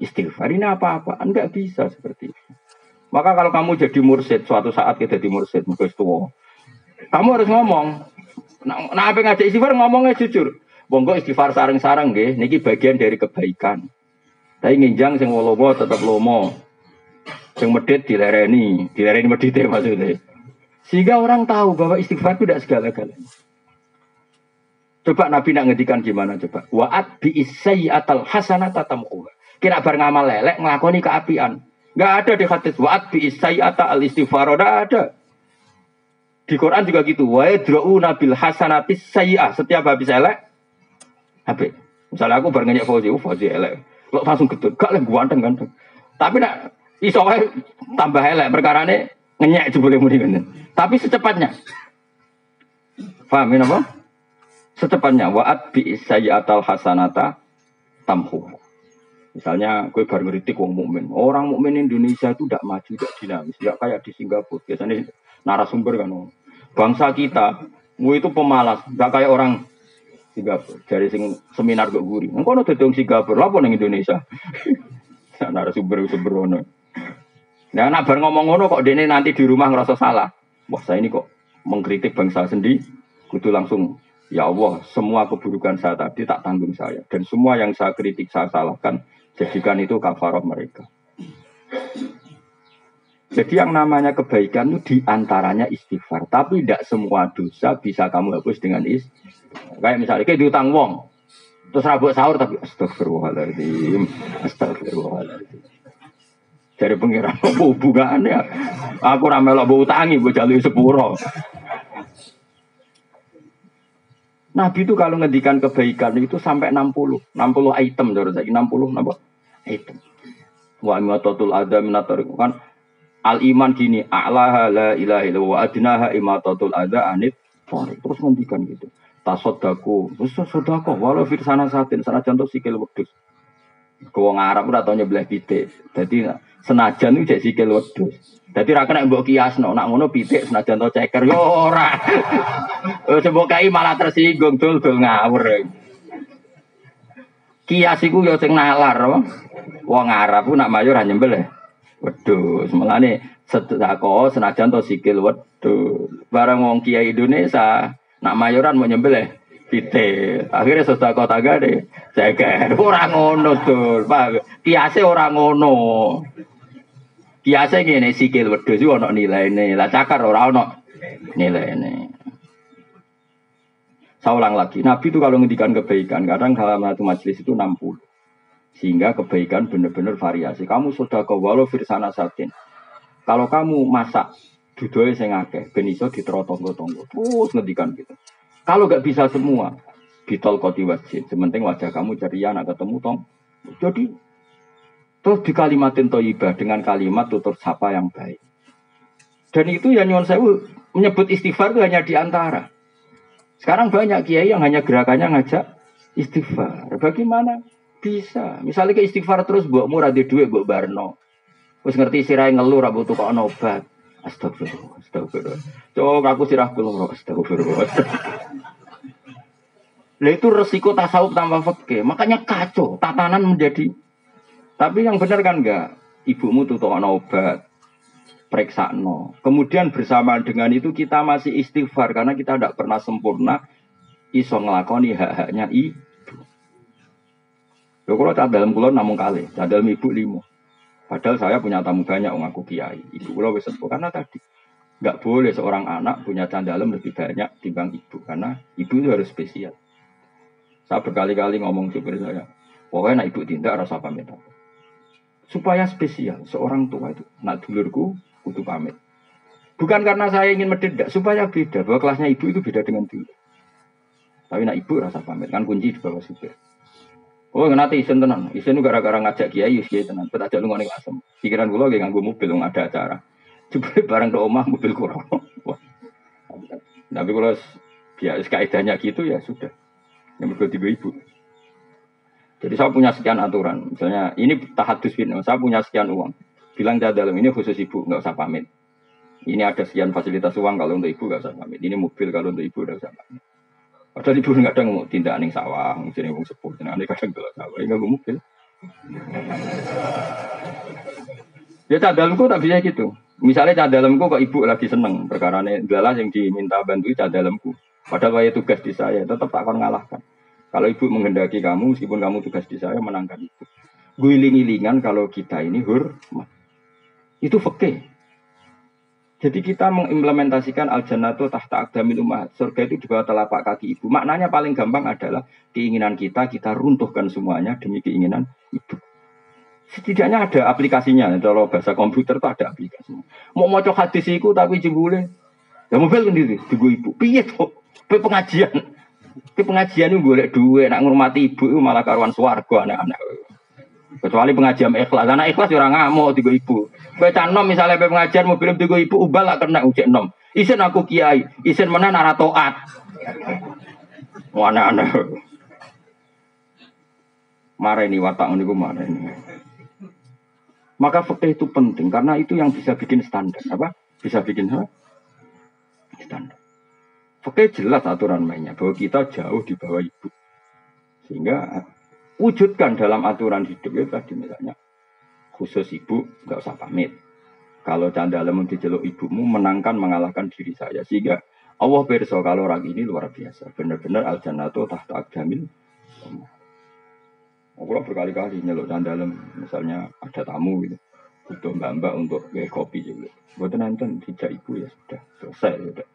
istighfar ini apa-apa. Enggak bisa seperti itu. Maka kalau kamu jadi mursid, suatu saat kita jadi mursid, mungkin tua. Kamu harus ngomong. Nah, apa ngajak istighfar ngomongnya jujur. Bonggo istighfar sarang-sarang nggih, niki bagian dari kebaikan. Tapi nginjang sing wolowo tetap lomo. Sing medit dilereni, dilereni medite maksudnya. Sehingga orang tahu bahwa istighfar itu tidak segala-galanya. Coba Nabi nak ngedikan gimana coba? Wa'at bi isayyatal hasanata tamquha. Kira bar ngamal lelek nglakoni keapian. Nggak ada di hadis wa'at bi isayyata al istighfar. Nggak ada. Di Quran juga gitu. Wa yadra'una bil hasanati sayyi'ah. Setiap habis elek. Habis. Misalnya aku baru ngenyek Fauzi. Oh Fauzi elek. Lo langsung getut. Gak lah ganteng. Tapi nak iso tambah elek. Perkara ini ngenyek boleh muni Tapi secepatnya. Paham ini apa? Secepatnya. Wa'at bi al hasanata tamhuha. Misalnya gue baru ngeritik wong mukmin. Orang mukmin Indonesia itu tidak maju, tidak dinamis, tidak kayak di Singapura. Biasanya narasumber kan. Bangsa kita, gue itu pemalas, tidak kayak orang Singapura. Dari sing seminar gue guri. Engkau nanti dong Singapura, apa neng Indonesia? [LAUGHS] nah, narasumber sumber ono. Nah, nak bar ngomong ngono kok dene nanti di rumah ngerasa salah. Wah, saya ini kok mengkritik bangsa sendiri, kudu langsung Ya Allah, semua keburukan saya tadi tak tanggung saya. Dan semua yang saya kritik, saya salahkan. Jadikan itu kafarah mereka. Jadi yang namanya kebaikan itu di antaranya istighfar. Tapi tidak semua dosa bisa kamu hapus dengan istighfar. Kayak misalnya, kayak diutang wong. Terus rabuk sahur tapi astagfirullahaladzim. Astagfirullahaladzim. Dari pengiran [LAUGHS] apa hubungannya? Aku ramelok bau tangi, gue jalur sepuro. Nabi itu kalau ngedikan kebaikan itu sampai 60, 60 item, saya 60 apa? Item. Wa imatatul ada minator kan al iman gini a'laha la ilaha illallah wa adnaha imatatul ada anit Terus ngendikan gitu. Tasodaku, terus sodako, walau firsana satin, sana contoh sikil wedus. Kau Arab udah tau nyebelah pitik. Jadi senajan itu jadi sikil wedus. Jadi ra kena mbok kiasno, nak ngono pitik senajan to ceker yo ora. [LAUGHS] Coba kai malah tersinggung dul dul ngawur. Kias iku yo sing nalar? Wong Arab ku nak hanya nyembel wedhus. Mulane sedekah senajan to sikil wedhus. Barang wong kiai Indonesia nak mayoran mau nyembel pitik. Akhirnya sedekah tangga deh ceker. Ora ngono dul. Pak, kiase ora ngono. Biasa ngene sikil wedhus iku ana nilaine. Lah cakar ora ana nilaine. Saya ulang lagi, Nabi itu kalau ngendikan kebaikan, kadang dalam satu majelis itu 60. Sehingga kebaikan benar-benar variasi. Kamu sudah ke walau firsana satin. Kalau kamu masak dudoe sing akeh ben iso ditero tonggo-tonggo. Terus ngendikan gitu. Kalau gak bisa semua, bitol koti wajib. Sementing wajah kamu ceria nak ketemu tong. Jadi terus di kalimatin toibah dengan kalimat tutur sapa yang baik. Dan itu ya nyuwun sewu menyebut istighfar itu hanya di antara. Sekarang banyak kiai yang hanya gerakannya ngajak istighfar. Bagaimana bisa? Misalnya ke istighfar terus buat murah di duit buat barno. Terus ngerti sirai ngeluh rabu tuh kok obat. Astagfirullah, astagfirullah. Cok aku sirah kulo, astagfirullah. [LAUGHS] Nah itu resiko tasawuf tanpa fakih. Makanya kacau, tatanan menjadi. Tapi yang benar kan enggak. Ibumu tuh tuh obat, periksa no. Kemudian bersamaan dengan itu kita masih istighfar karena kita tidak pernah sempurna iso ngelakoni hak-haknya ibu. Lho kalau cat dalam kulon namun kali, cat dalam ibu limo. Padahal saya punya tamu banyak orang aku kiai. Ibu kulo wis karena tadi nggak boleh seorang anak punya candalem lebih banyak timbang ibu karena ibu itu harus spesial. Saya berkali-kali ngomong supir saya, pokoknya nak ibu tindak rasa pamit. Supaya spesial seorang tua itu, nak dulurku kudu pamit. Bukan karena saya ingin mendedak, supaya beda bahwa kelasnya ibu itu beda dengan dulur. Tapi nak ibu rasa pamit kan kunci di bawah supir. Oh, nanti isen tenan. Isen itu gara-gara ngajak kiai, kiai tenan. Bet aja lu asem. Pikiran gue lagi nganggo mobil, nggak ada acara. Coba [LAUGHS] barang ke omah mobil kurang. Tapi kalau ya kaidahnya gitu ya sudah. Yang berdua tiga ibu. Jadi saya punya sekian aturan. Misalnya ini tahadus bin, saya punya sekian uang. Bilang di dalam ini khusus ibu, nggak usah pamit. Ini ada sekian fasilitas uang kalau untuk ibu nggak usah pamit. Ini mobil kalau untuk ibu nggak usah pamit. Padahal ibu nggak ada ngomong tindak ning sawah, jadi ngomong sepuh, ane kadang gelap sawah, nggak mobil. Ya dalamku tak bisa gitu. Misalnya dalamku kok ibu lagi seneng perkara ini adalah yang diminta bantu dalamku. Padahal saya tugas di saya tetap tak akan ngalahkan. Kalau ibu menghendaki kamu, meskipun kamu tugas di saya menangkan ibu. Guling-gilingan kalau kita ini hormat. Itu fakih. Jadi kita mengimplementasikan al jannatu tahta akdamil umat. Surga itu di bawah telapak kaki ibu. Maknanya paling gampang adalah keinginan kita, kita runtuhkan semuanya demi keinginan ibu. Setidaknya ada aplikasinya. Kalau bahasa komputer itu ada aplikasinya. Mau mau hadis itu tapi jebule. Ya mobil sendiri, di ibu. Piye tuh? pengajian. Ke pengajian itu boleh dua, nak ngurmati ibu malah karuan swargo anak-anak. Kecuali pengajian ikhlas. Anak ikhlas orang ngamuk tiga ibu. Baca nom misalnya pengajian mobil tiga ibu ubah lah kena ujian nom. Isen aku kiai, isen mana nara toat. Mana aneh. Marah ini watak ini marah ini. Maka fakta itu penting karena itu yang bisa bikin standar apa? Bisa bikin apa? Standar. Fakta jelas aturan mainnya bahwa kita jauh di bawah ibu. Sehingga wujudkan dalam aturan hidup itu tadi misalnya khusus ibu nggak usah pamit. Kalau canda dalam diceluk ibumu menangkan mengalahkan diri saya sehingga Allah berso kalau orang ini luar biasa benar-benar al jannatu tahta akdamil Aku berkali-kali nyeluk dalam misalnya ada tamu gitu butuh mbak-mbak untuk kayak kopi juga. Buat nonton tidak ibu ya sudah selesai sudah.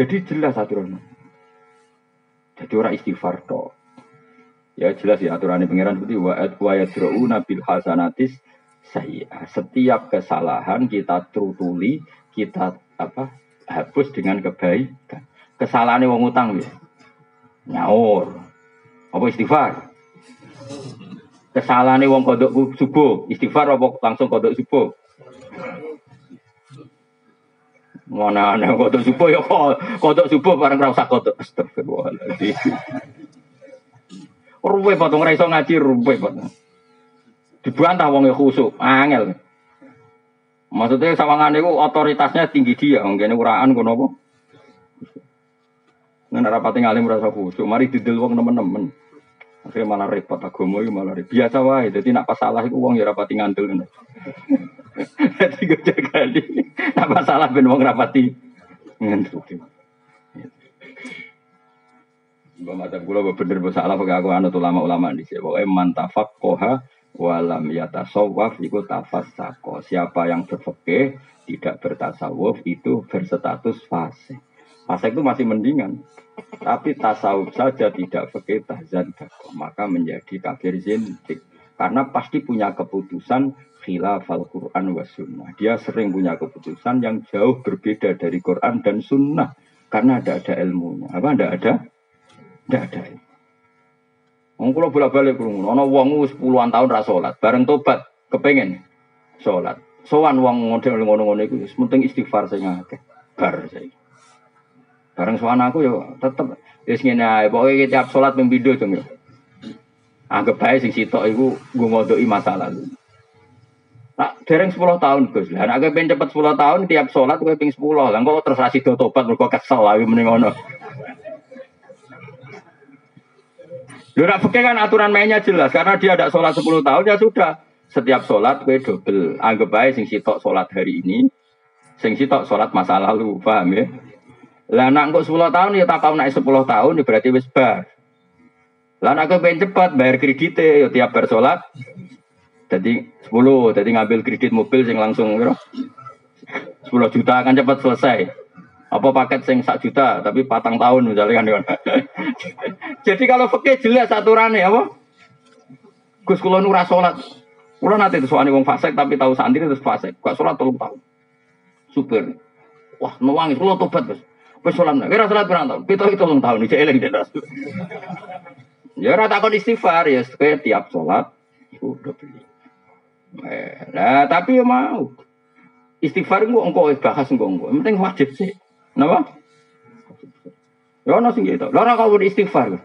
Jadi jelas aturan. Jadi orang istighfar toh Ya jelas ya aturan pangeran seperti wa wa yadrauna bil hasanatis saya setiap kesalahan kita trutuli kita apa hapus dengan kebaikan. Kesalahan wong utang ya. Nyaur. Apa istighfar? Kesalahan wong kodok subuh. Istighfar apa langsung kodok subuh? Mana ana kodok subuh ya kodok subuh bareng ra usah kodok. Astagfirullahaladzim Ruwe potong ora iso ngaji ruwe potong. Dibantah wong khusuk, angel. Maksudnya sawangan itu otoritasnya tinggi dia, mungkin uraan kono apa? Nggak rapati ngalim rasa khusuk, mari didel wong nemen-nemen. Akhirnya malah repot agama itu malah repot. Biasa wae, jadi nak salah itu wong ya rapati ngandel. Jadi [LAUGHS] gue jaga di, nak salah ben wong rapati ngandel. Mbak Mata kula bener salah pakai aku anut ulama-ulama di sini. Pokoknya mantafak koha walam yatasawwaf iku tafassako. Siapa yang berfikih tidak bertasawuf itu berstatus fase. Fase itu masih mendingan. Tapi tasawuf saja tidak fikih tahzan maka menjadi kafir zindik. Karena pasti punya keputusan khilaf al-Quran wa sunnah. Dia sering punya keputusan yang jauh berbeda dari Quran dan sunnah. Karena ada ada ilmunya. Apa ada ada? Tidak ada. Wong kula bolak-balik krungu, ana wong wis puluhan tahun ra salat, bareng tobat kepengen salat. Sowan wong model ngono-ngono iku wis penting istighfar sing akeh. Bar saiki. Bareng sowan aku yo tetep wis ngene ae, pokoke tiap salat ping pindho yo. Anggap bae sing sitok iku nggo ngodoki masa lalu. Nah, dereng 10 tahun Gus. Lah nek pengen cepet 10 tahun tiap salat kowe ping 10. Lah kok terus asido tobat mergo kesel ae mending ngono. Lu nak kan aturan mainnya jelas karena dia ada sholat 10 tahun ya sudah. Setiap sholat gue double. Anggap baik sing sitok sholat hari ini, sing sitok sholat masa lalu, paham ya? Lah nak kok 10 tahun ya tak kau naik 10 tahun ya berarti wis bar. Lah nak pengen cepat bayar kredit ya tiap bar. Jadi 10, jadi ngambil kredit mobil sing langsung bro. 10 juta akan cepat selesai. Apa paket sing sak juta tapi patang tahun misalnya kan. [LAUGHS] Jadi kalau fakih jelas aturannya apa? Gus kula nu salat. Kula nate soalnya wong fasik tapi tahu santri terus fasik. Gak salat tolong tahun. Super. Wah, nuwangi kula tobat, Gus. Wis salat nek ora salat pirang tahun? Pitu tolong tahun iki eling den Ya ora takon istighfar ya kowe tiap salat iku udah beli. Nah, tapi ya mau. Istighfar engko engko bahas engko engko. Penting wajib sih. Napa? Ya ono sing gitu. Lah ora kau istighfar.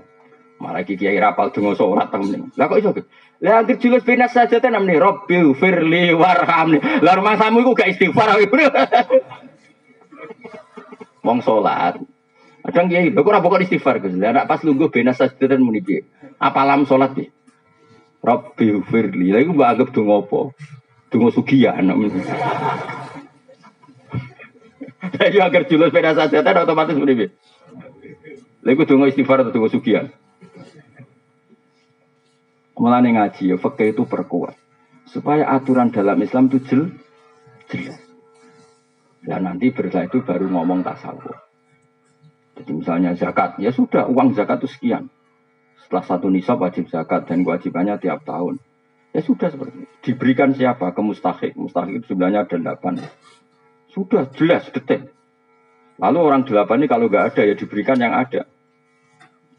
Malah iki kiai rapal donga salat temen. Lah kok iso? Lah anggere julus binas saja ten namne Rabbi firli warhamni. Lah rumah samu iku gak istighfar [LAUGHS] Wong salat. Kadang kiai, kok ora pokok istighfar Gus. Lah pas lungguh binas saja ten muni piye? Apa lam salat piye? Rabbi firli. Lah iku mbok anggap donga apa? Donga sugihan. [LAUGHS] Jadi agar julus beda kan otomatis beribu. Lalu tunggu istighfar atau tunggu sugian. Mulane ngaji ya fakih itu perkuat supaya aturan dalam Islam itu jel, jelas. Dan nanti bersetelah itu baru ngomong tasawuf. Jadi misalnya zakat, ya sudah uang zakat itu sekian. Setelah satu nisab wajib zakat dan kewajibannya tiap tahun. Ya sudah seperti itu. Diberikan siapa? Ke mustahik. Mustahik itu sebenarnya ada delapan. Sudah jelas detail. Lalu orang delapan ini kalau nggak ada ya diberikan yang ada.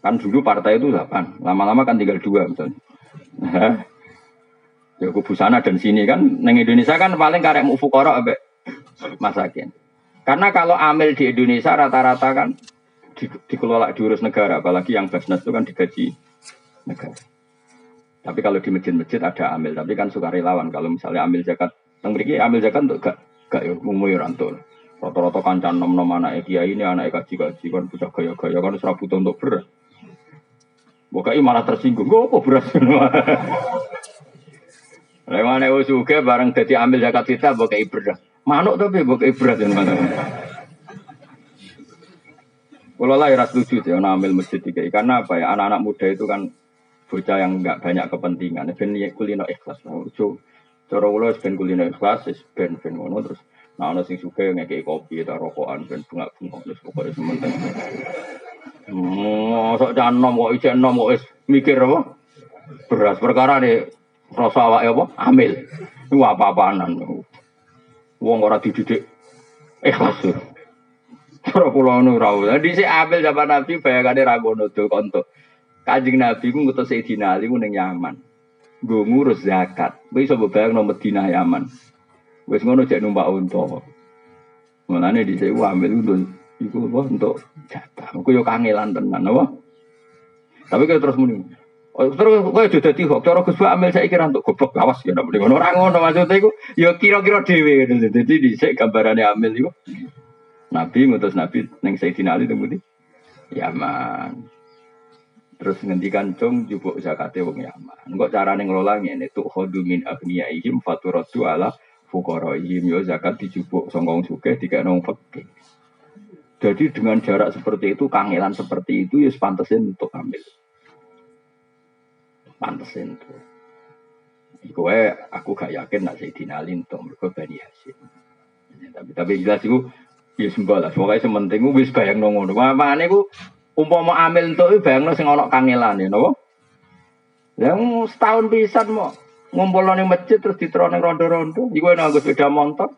Kan dulu partai itu delapan, lama-lama kan tinggal dua misalnya. ya kubu sana dan sini kan, neng Indonesia kan paling karek mufukoro abe masakin. Karena kalau amil di Indonesia rata-rata kan di, dikelola diurus negara, apalagi yang basnas itu kan digaji negara. Tapi kalau di masjid-masjid ada amil, tapi kan sukarelawan. Kalau misalnya amil zakat, yang amil zakat untuk gak Gak ya umumnya rantul. Rata-rata kancan nom nom anak kiai ini anak kaji kaji kan bisa gaya gaya kan serabut untuk beras. Bukai malah tersinggung. Gue apa beras? Lewat nek suge bareng jadi ambil zakat kita bukai beras. Manuk tapi bukai beras yang mana? Kalau lah ya setuju sih, ambil masjid tiga. Karena apa ya, anak-anak muda itu kan bocah yang nggak banyak kepentingan. Ben kulino ikhlas. Cara kula ben kulino ikhlas, ben ben ngono terus nah ana sing suka ngekeki kopi ta rokokan ben bunga-bunga wis pokoke sementing. Mosok jan nom kok ijen nom kok wis mikir apa? Beras perkara nih rasa awake apa? Amil. Iku apa-apanan. Wong ora dididik ikhlas. Cara kula ngono ra. Dadi sik amil zaman Nabi bayangane ra ngono do konto. Kanjeng Nabi ku ngutus Sayyidina Ali ku ning Yaman gue ngurus zakat. Gue bisa bayang nomor Medina Yaman. Wes ngono cek numpak unta. Mulane saya ambil untuk iku apa untuk jatah. Gue yo kangelan tenan apa. Tapi kalau terus muni. Oh, terus kowe aja dadi kok cara Gus ambil saya kira untuk goblok awas ya ndak ngono. Ora ngono maksudnya iku ya kira-kira dhewe Dadi dhisik gambarane ambil iku. Nabi ngutus Nabi ning Sayyidina Ali temu di Yaman. Terus ngendikan cung jubuk zakate wong Yaman. Engko carane ngelola ngene tuh khodu min agniyaihim faturatu ala fuqaraihim yo zakat dijubuk sangka wong sugih dikene fakir. Jadi dengan jarak seperti itu, kangelan seperti itu, ya pantesin untuk ambil. Pantesin tuh. Gue aku gak yakin nak saya dinalin tuh mereka Bani Hasim. tapi tapi jelas itu ya sembah lah. Pokoknya sementing gue bisa bayang nongol. Mana gue umpama amil untuk bayangno sing ana kangelane napa Yang setahun pisan mau ngumpul ning masjid terus diterone rondo-rondo. Iku enak nggo sepeda motor.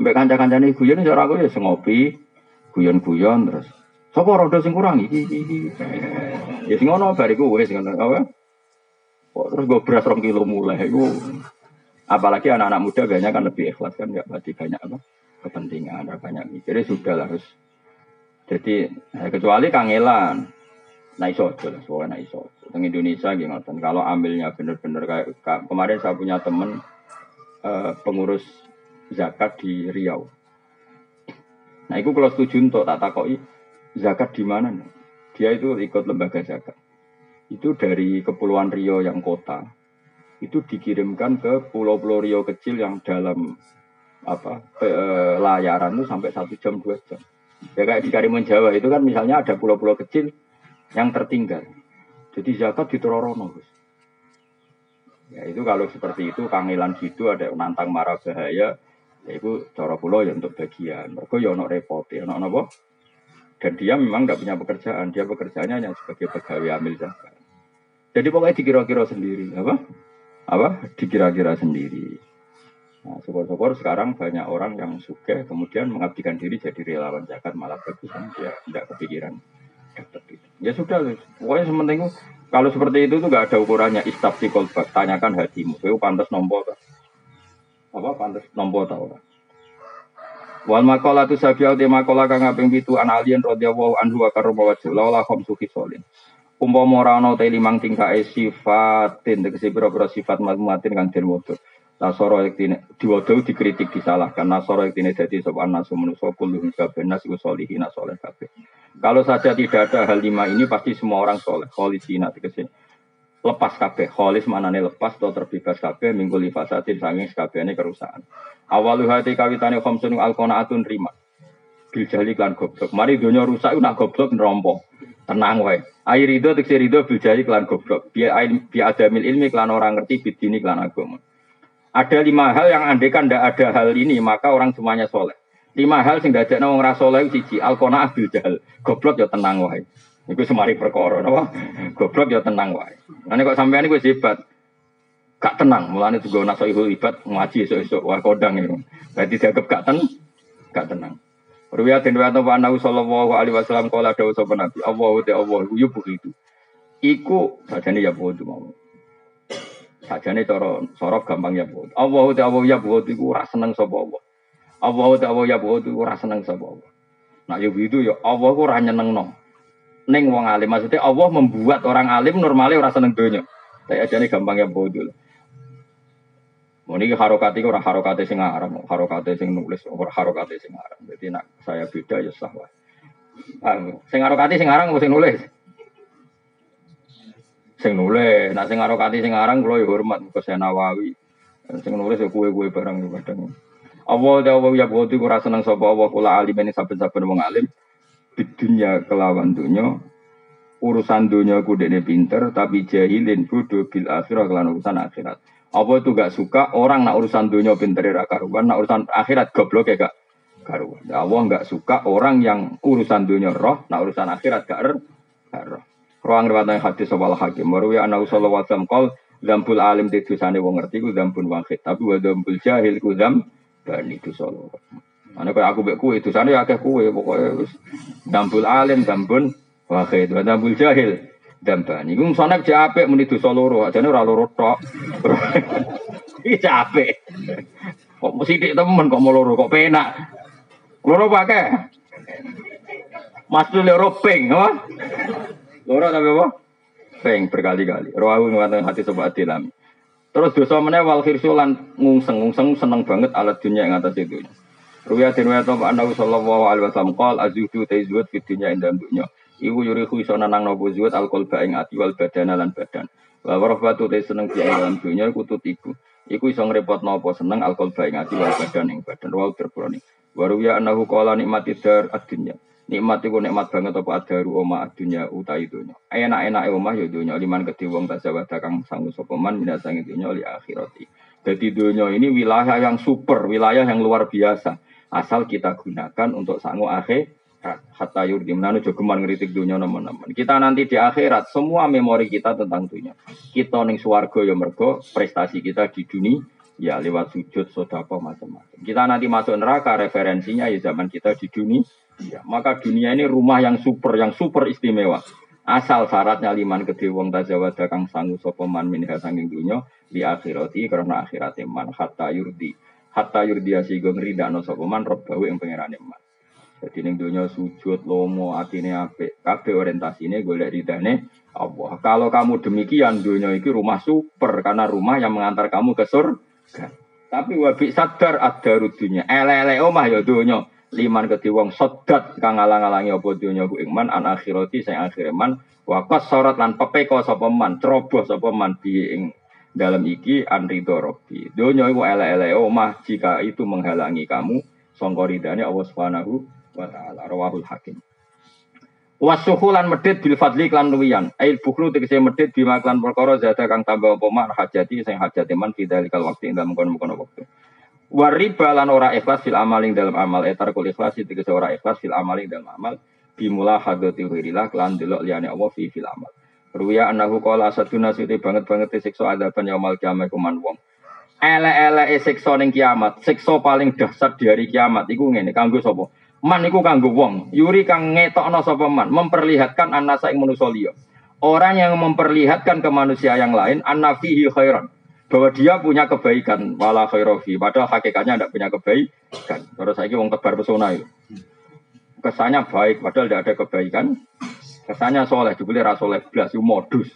Mbek kanca-kancane guyon cara aku ya ngopi, guyon-guyon terus. Sapa rondo sing kurang iki iki. Ya sing ngono bariku wis ngono apa? Kok terus gue beras rong kilo mulai iku. Apalagi anak-anak muda banyak kan lebih ikhlas kan nggak berarti banyak apa kepentingan ada banyak mikirnya sudah lah harus jadi eh, kecuali kangelan nah iso aja soalnya nah iso. Teng Indonesia gimana kalau ambilnya bener-bener kayak kemarin saya punya temen uh, pengurus zakat di Riau. Nah itu kalau setuju untuk tak takoi zakat di mana dia itu ikut lembaga zakat. Itu dari kepulauan Rio yang kota. Itu dikirimkan ke pulau-pulau Rio kecil yang dalam apa pe, e, layaran itu sampai satu jam dua jam ya kayak di Karimun Jawa itu kan misalnya ada pulau-pulau kecil yang tertinggal. Jadi zakat ditororono Gus. Ya itu kalau seperti itu kangelan gitu ada nantang marah bahaya ya itu cara pulau ya untuk bagian. Mereka ya ono repot ya ono apa? Dan dia memang nggak punya pekerjaan. Dia pekerjaannya hanya sebagai pegawai amil zakat. Jadi pokoknya dikira-kira sendiri. Apa? Apa? Dikira-kira sendiri Nah, syukur-syukur sekarang banyak orang yang suka kemudian mengabdikan diri jadi relawan zakat malah bagus kan dia tidak kepikiran dapat itu. Ya sudah, pokoknya sementing kalau seperti itu tuh gak ada ukurannya istafsi kolbak, tanyakan hatimu, itu pantas nompo tak? Apa pantas nompo tau orang? Wal makola tu sabiau di makola kang ngaping pitu an alien radhiyallahu anhu wa karma wajhu laula khamsu solin. Umpama ora ana te limang tingkake sifatin tegese pira-pira sifat matmatin kang den. Nasoro yektine diwodo dikritik disalahkan. Nasoro yektine jadi sopan nasu manusia kulluhum kabeh nas iku solihin soleh kabeh. Kalau saja tidak ada hal lima ini pasti semua orang soleh. Kholisina tegese lepas kabeh. Kholis manane lepas atau terbebas kabeh minggu lifasatin sanging kabehane kerusakan. Awalu hati kawitane khamsun alqanaatun rima. Bil jahli klan goblok. Mari dunia rusak nak goblok nerompo. Tenang wae. Air itu tegese rido bil klan goblok. Biar bi adamil ilmi klan orang ngerti bidini klan agama. Ada lima hal yang andekan tidak ada hal ini maka orang semuanya soleh. Lima hal sing dadi wong ora saleh siji alqona bil jahal. Goblok ya tenang wae. Iku semari perkara napa? Goblok ya tenang wae. Nah kok sampean iku hebat. Gak tenang, mulane juga nak soihul ibad ngaji esuk-esuk wah kodang itu. Berarti dianggap gak tenang, gak tenang. Ruwiyah den wa nabi sallallahu alaihi wasallam kala dawuh sapa nabi, Allahu ta Allah yu begitu. Iku sajane ya bodo mau. Sajane cara sorok gampang ya bodo. Allahu ta Allah ya bodo iku ora seneng sapa Allah. Allahu ta Allah ya bodo iku ora seneng sapa Allah. Nah ya itu ya Allah ku ora nyenengno. Ning wong alim maksudnya Allah membuat orang alim normalnya ora seneng donya. Tapi ajane gampang ya bodo. Mau ini harokati ora harokati sing aram, harokati sing nulis, ora harokati sing aram. Jadi nak saya beda ya sah lah. Sing harokati sing aram sing nulis. Sing nulis, nak sing harokati sing aram kalau ya hormat ke Nawawi. Sing nulis ya kue-kue barang ya kadang. Allah Allah ya bodo ora seneng sapa Allah kula alim ini saben-saben wong alim. Di kelawan dunia urusan dunia ku dene pinter tapi jahilin bodoh bil akhirat kelan urusan akhirat. Apa itu gak suka orang nak urusan dunia pinter ya karuan, nak urusan akhirat goblok ya gak karuan. Ya Allah gak suka orang yang urusan dunia roh, nak urusan akhirat gak er, gak roh. Ruang riwayat hadis soal hakim. Marwi anak sallallahu alaihi wasallam kal dambul alim di dosane wong ngerti ku dambul wahid. Tapi wa dambul jahil ku dam bani dosa loro. Ana kaya aku mek kuwe dosane akeh kuwe pokoke wis dambul alim dambun wahid wa dambul jahil dambani. Iku musane cek apik muni dosa loro, ajane ora loro tok. [LAUGHS] Iki apik. Kok mesti temen kok mau loro kok penak. Loro pakai. Mas loro ping, apa? Loro tapi apa? Ping berkali-kali. Rawu ngatakan hati sobat dilam. Terus dosa meneh wal khirsulan ngungseng ngungseng seneng banget alat dunia yang atas itu. Ruwiyah din wa ta annahu sallallahu alaihi wasallam qol azudu taizuat fi dunya inda dunya. Iku yurihu iso nanang nopo zuwat alkohol ing ati wal badan lan badan. Wa warafatu te seneng di dalam dunya kutut iku. Iku iso ngrepot nopo seneng alkohol ing ati wal badan ing badan. Wa terbroni. Waruya anahu qala nikmati dar ad-dunya. Nikmat iku nikmat banget apa adaru oma ad-dunya utai dunya. Enak-enake omah ya dunya liman kedhe wong tasawada kang sangu sapa man minasangi dunya li akhirati. Jadi dunia ini wilayah yang super, wilayah yang luar biasa. Asal kita gunakan untuk sangu akhir hatta yurdi menanu jogeman ngeritik dunia teman-teman. Kita nanti di akhirat semua memori kita tentang dunia. Kita ning swarga ya mergo prestasi kita di dunia ya lewat sujud sodako macam-macam. Kita nanti masuk neraka referensinya ya zaman kita di dunia. Ya, maka dunia ini rumah yang super, yang super istimewa. Asal syaratnya liman gede wong tajawada kang sangu sopeman minha sanging dunya di akhirati karena akhirat man hatta yurdi hatta yurdi asigo ngridakno sopeman rob bahu yang pangerane man. Jadi ning dunia sujud lomo atine apik kabeh orientasine golek ridane Allah. Kalau kamu demikian dunia itu rumah super karena rumah yang mengantar kamu ke surga. Tapi wabi sadar ada rudunya. Ele-ele omah ya dunia liman kedhi wong sodat kang ngalang-alangi apa donya ku iman an akhirati sing akhir man wa sorot lan pepeko sapa man ceroboh sapa man bi ing dalam iki an ridho robbi donya iku ele-ele omah jika itu menghalangi kamu sangka ridane Allah Subhanahu wa taala rawahul hakim Wasuhulan medit bil fadli klan luwian. Ail bukhlu tegese medit bima klan perkara zada kang tambah apa man hajati sing hajati man fidalikal waktu ing dalem kono-kono. Wariba lan ora ikhlas fil amaling dalam amal etar kul ikhlas itu ora ikhlas fil amaling dalam amal bimula hadati wirillah lan delok liyane Allah fi fil amal. Ruya anahu qala saduna siti banget banget siksa adaban yaumal kiamat kuman wong. Ele-ele siksa ning kiamat, siksa paling dahsyat di hari kiamat iku ngene kanggo sapa? Man iku kanggo wong, yuri kang ngetokno sapa man, memperlihatkan anasa ing manusa liya. Orang yang memperlihatkan ke manusia yang lain annafihi khairan bahwa dia punya kebaikan wala khairofi padahal hakikatnya tidak punya kebaikan. Terus saya wong tebar pesona itu. Kesannya baik padahal tidak ada kebaikan. Kesannya soleh dibeli rasoleh belas itu modus.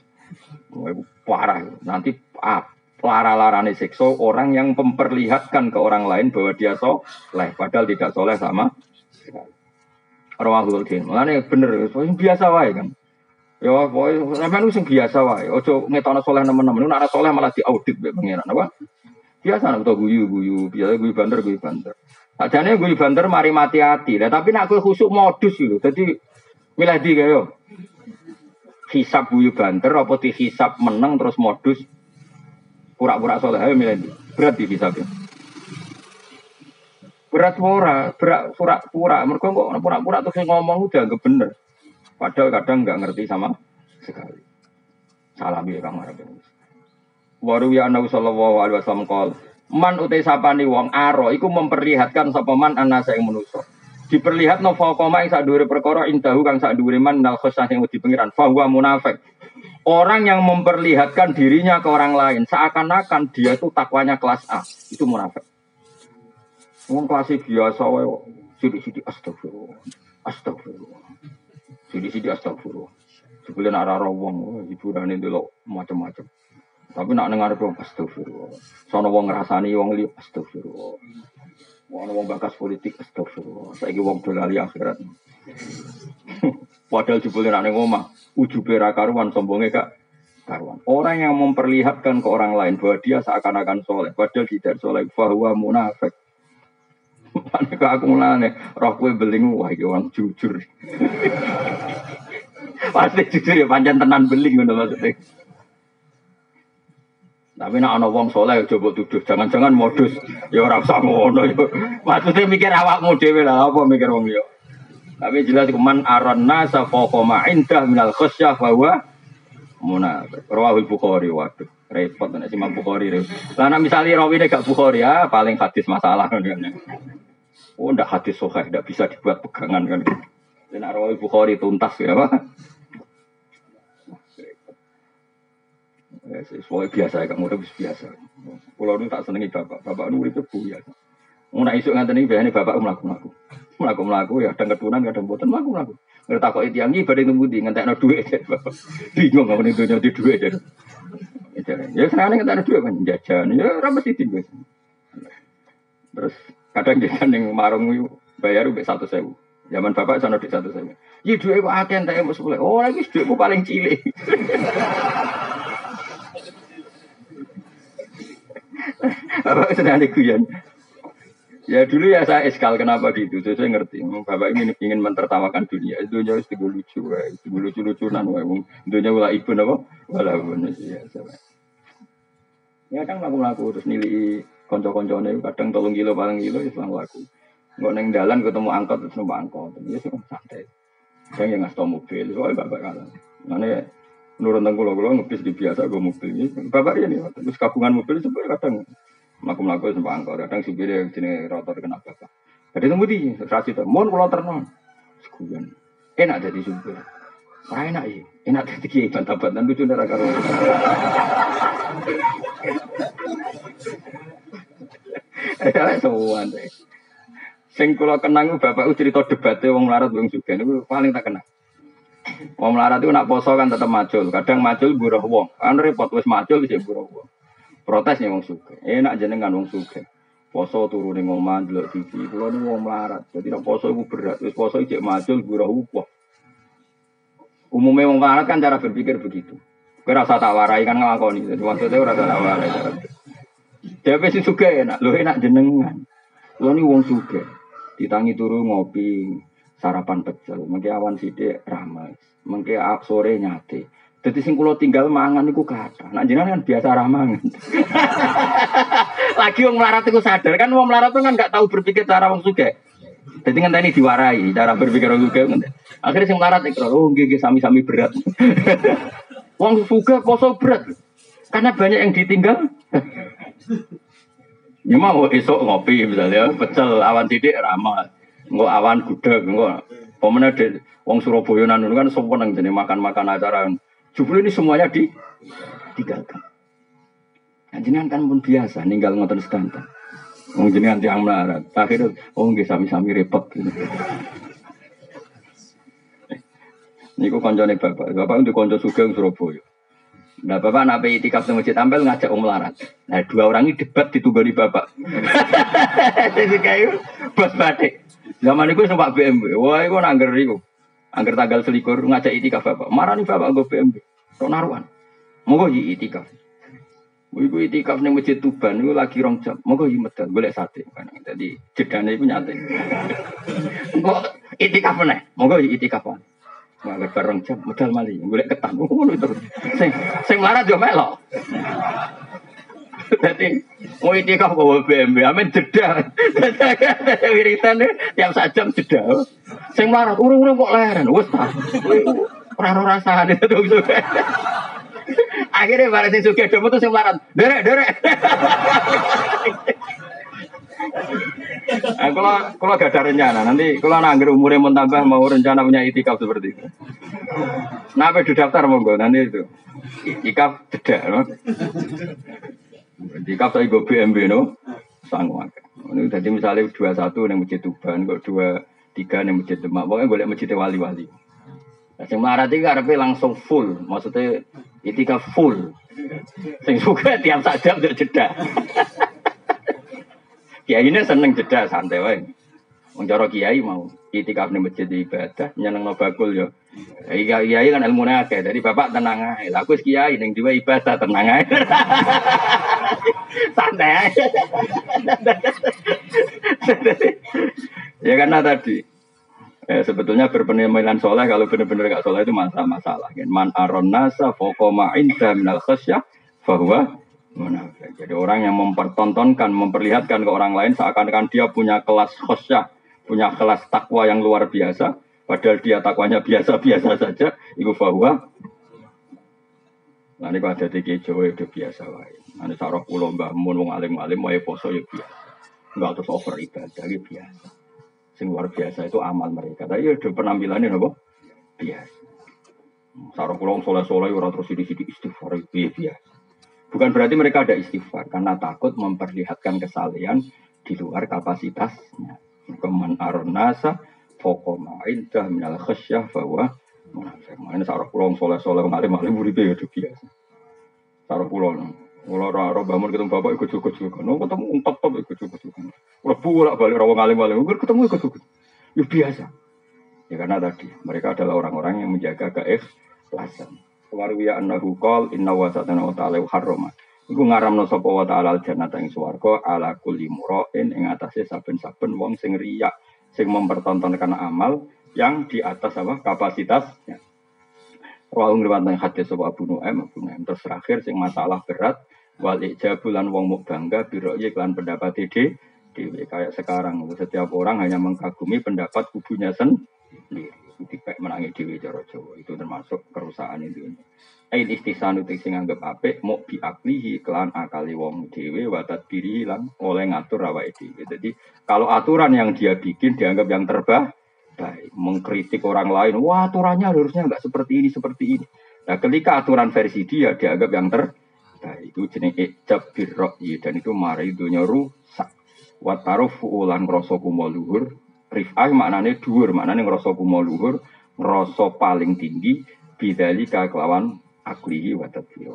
Parah. Nanti ah, lara-larane sekso orang yang memperlihatkan ke orang lain bahwa dia soleh padahal tidak soleh sama Rawahul Din. Makanya bener, biasa wae kan. Ya, pokoknya sampean sing biasa wae. Ojo ngetokno soleh nemen-nemen. Nek soleh malah diaudit mbek pangeran apa? Biasa nek guyu guyu, biasa guyu banter guyu banter. Ajane guyu banter mari mati hati. Lah tapi nek kowe khusuk modus lho. Dadi milih di kaya. Hisap guyu banter apa di hisap meneng terus modus pura-pura soleh ayo milih di. Berat di hisapnya. Berat pura, berat pura-pura. Mereka kok pura-pura terus ngomong udah gak bener. Padahal kadang nggak ngerti sama sekali. Salam ya Kang Arab. Waru ya Nabi sallallahu alaihi wasallam kal. Man utai sapani wong aro iku memperlihatkan sapa man anasa yang menuso. Diperlihat no fakoma yang sadure perkara indahu kang sadure man nal khosah yang di pengiran. Fahuwa munafik. Orang yang memperlihatkan dirinya ke orang lain seakan-akan dia itu takwanya kelas A, itu munafik. Wong kelas biasa wae sidik-sidik astagfirullah. Astagfirullah. Sidi-sidi astagfirullah. Sebelum arah wong hiburan itu lo macam-macam. Tapi nak dengar dong astagfirullah. Sono wong ngerasani wong li astagfirullah. Wong wong bakas politik astagfirullah. Saiki wong dolali akhirat. [LAUGHS] Padahal jebule nak ning omah, ujube ra karuan sombonge gak karuan. Orang yang memperlihatkan ke orang lain bahwa dia seakan-akan soleh, padahal tidak soleh, bahwa munafik. Mana kok aku mulane roh kowe beling wah iki wong jujur. Pasti jujur ya panjang tenan beling ngono maksudnya. Tapi nak ana wong soleh coba tuduh, jangan-jangan modus. Ya ora usah ngono ya. Maksudnya mikir awakmu dhewe lah apa mikir wong yo. Tapi jelas kuman aron nasa faqama indah minal khasyah bahwa munafik. Rawahul Bukhari waduh. Repot nek Imam Bukhari. Lah nek misale rawine gak Bukhari ya paling hadis masalah. Oh, ndak hadis soheh, ndak bisa dibuat pegangan kan. Dan Arwah Bukhari tuntas ya, Pak. Ya, sesuai biasa ya, kamu udah biasa. Pulau itu tak senengi bapak, bapak itu itu biasa. Mau nak isuk nganten ini biasanya bapak melaku melaku, melaku melaku ya, kadang keturunan kadang buatan melaku melaku. Nggak takut itu yang [LAUGHS] ini pada nunggu di ngantek no duit, bingung nggak itu nyari duit ya. Ya sekarang ngantek no duit kan jajan, ya ramai sih tinggal. Terus Kadang dia kan yang marung bayar udah satu sewu. Zaman bapak sana di satu sewu. Iya dua ibu akan tak mau sepuluh. Oh lagi dua ibu paling cilik. [LAUGHS] bapak sedang guyon. Ya dulu ya saya eskal kenapa gitu, saya, saya ngerti. Bapak ingin ingin mentertawakan dunia, dunia itu lucu, itu lucu lucunan, dunia wala ibu apa, wala ya. Ya kan laku laku terus nilai konco-koncone kadang tolong kilo paling kilo ya selang laku. Nggak neng dalan ketemu angkot terus numpak angkot. Ya sih santai. Saya yang ngasih mobil, soalnya bapak kalah. Mana nurun tengku lo lo ngepis di biasa gue mobil ini. Bapak ini terus kabungan mobil sebenarnya kadang melaku melaku numpak angkot. Kadang supirnya sini rotor kena bapak. Jadi tunggu di serasi itu. Mohon pulau ternon. Enak jadi supir. Ora enak ya. Enak jadi kiai bantah-bantahan lucu ndak karo. Eh semua deh. Sing kula kenang bapak cerita debatnya wong melarat wong juga niku paling tak kenal. Wong melarat itu nak poso kan tetap macul, kadang macul buruh wong. Kan repot wis macul wis buruh wong. Protes nih wong suka. Enak jenengan wong suka. Poso turu ning omah ndelok TV. Kula niku wong melarat. Jadi nak poso iku berat. Wis poso cek macul buruh wong. Umumnya wong melarat kan cara berpikir begitu. Kowe rasa tak warai kan nglakoni. Jadi maksudnya ora tak warai. Dia sing suka enak, lho enak jenengan. Lho ni wong suka. Ditangi turu ngopi, sarapan pecel, mengke awan sithik ramai, mengke sore nyate. Jadi sing kula tinggal mangan niku kata. Nak jenengan kan biasa ramangan. [LAUGHS] Lagi wong melarat itu sadar kan wong melarat itu kan nggak tahu berpikir cara wong suka. Jadi kan tadi diwarai cara berpikir wong suka. Akhirnya sing melarat itu oh nggih sami-sami berat. [LAUGHS] wong suka poso berat. Karena banyak yang ditinggal. [LAUGHS] Ya mau esok ngopi misalnya, pecel awan sidik ramah. Enggak awan gudeg, enggak. Pemenang de wong Surabaya nanun kan seneng jadi makan-makan acara. Jubul ini semuanya di tinggalkan. Nah, jenengan kan pun biasa ninggal ngoten sedanten. Wong jenengan tiang melarat. Akhirnya oh nggih sami-sami repot. Niku koncone bapak. Bapak untuk konco sugeng Surabaya. Nah bapak nape itikaf di masjid tampil ngajak om larat. Nah dua orang ini debat di bapak. [LAUGHS] Jadi kayak bos batik. Zaman itu sempat BMW. Wah itu nangger itu. Angger tanggal selikur ngajak itikaf bapak. Marah nih bapak gue BMW. Kau naruhan. Mau gue itikaf. Iku itikaf ning masjid Tuban iku lagi rong jam. Monggo iki medal golek sate. Jadi jedane iku nyate. [LAUGHS] Kok itikaf meneh? Monggo itikaf. Malah bareng jam modal mali, golek ketan. Ngono itu. Sing sing yo melok. Jadi mau itikaf bawa BMW, jeda. Wiritan tiap jam jeda. Sing melarat urung-urung kok leren, wes ta. Ora ora rasane itu. Akhirnya bareng sing sugih do metu sing melarat. Derek, derek. Nah, kalau kalau gak ada rencana, nanti kalau nangger umurnya mau tambah mau rencana punya itikaf seperti itu. Nah, apa di daftar monggo nanti itu itikaf jeda, no? Itikaf saya gue BMB no, sanggup. Ini jadi misalnya dua satu yang masjid Tuban, kok dua tiga yang masjid Demak, pokoknya boleh masjid wali-wali. Nah, yang marah tiga karena langsung full, maksudnya itikaf full. Sing suka tiap saat jam jeda. Kiai ini seneng jeda santai wae. Wong cara kiai mau itikaf ning masjid ibadah nyenengno bakul yo. Kiai kiai kan ilmu akeh. Jadi bapak tenang ae. Lah aku kiai ning diwe ibadah tenang ae. [LAUGHS] santai [LAUGHS] ya karena tadi eh, sebetulnya berpenampilan soleh kalau benar-benar gak soleh itu masalah-masalah. Man aron nasa fokoma inda minal khasyah bahwa munafik. Jadi orang yang mempertontonkan, memperlihatkan ke orang lain seakan-akan dia punya kelas khosyah, punya kelas takwa yang luar biasa, padahal dia takwanya biasa-biasa saja, itu bahwa Nah, ini ada tiga Jawa itu biasa wae. Nanti sarah pulau mbah mun wong alim alim wae poso ya biasa. Enggak terus over ibadah ya biasa. Sing luar biasa itu amal mereka. Tapi ya ada penampilannya apa? Biasa. Sarah pulau soleh soleh orang terus di sini istighfar biasa. Bukan berarti mereka ada istighfar karena takut memperlihatkan kesalahan di luar kapasitasnya. Keman aronasa fokoma indah minal khasyah bahwa munafik. Ini sarah pulau soleh soleh ngalim ngalim uripe ya biasa. Sarah pulau kalau roh bangun ketemu bapak ikut cukup cukup. No ketemu umpat top ikut cukup cukup. Kalau bolak balik rawa ngalim ngalim, ketemu ikut cukup. Ya biasa. Ya karena tadi mereka adalah orang-orang yang menjaga keikhlasan. Warwiya annahu qol inna wa satana wa ta'ala harrama. Iku ngaramno sapa wa ta'ala al jannata ing swarga ala kulli mura'in ing atase saben-saben wong sing riya, sing mempertontonkan amal yang di atas apa kapasitasnya. Wa ngriwat nang hadis sapa Abu Nu'aim, Abu Nu'aim terus terakhir sing masalah berat wal ijabulan wong muk bangga biro iklan pendapat dewi. Kayak sekarang, setiap orang hanya mengkagumi pendapat kubunya sendiri. Dipek menangi dewi cara Jawa. Itu termasuk kerusakan itu. Ain istisanu itu sing anggap apik mau biaklihi kelan akali wong dewi watat diri hilang oleh ngatur awake dewi. Jadi kalau aturan yang dia bikin dianggap yang terbaik, baik mengkritik orang lain, wah aturannya harusnya nggak seperti ini seperti ini. Nah ketika aturan versi dia dianggap yang terbaik itu jenis ijab birro'i dan itu mari dunia rusak. Wataruf ulan ngrasa kumo luhur, rif'ah maknane dhuwur, maknane ngrasa kumo luhur, paling tinggi bidalika kelawan aklihi wa tadbir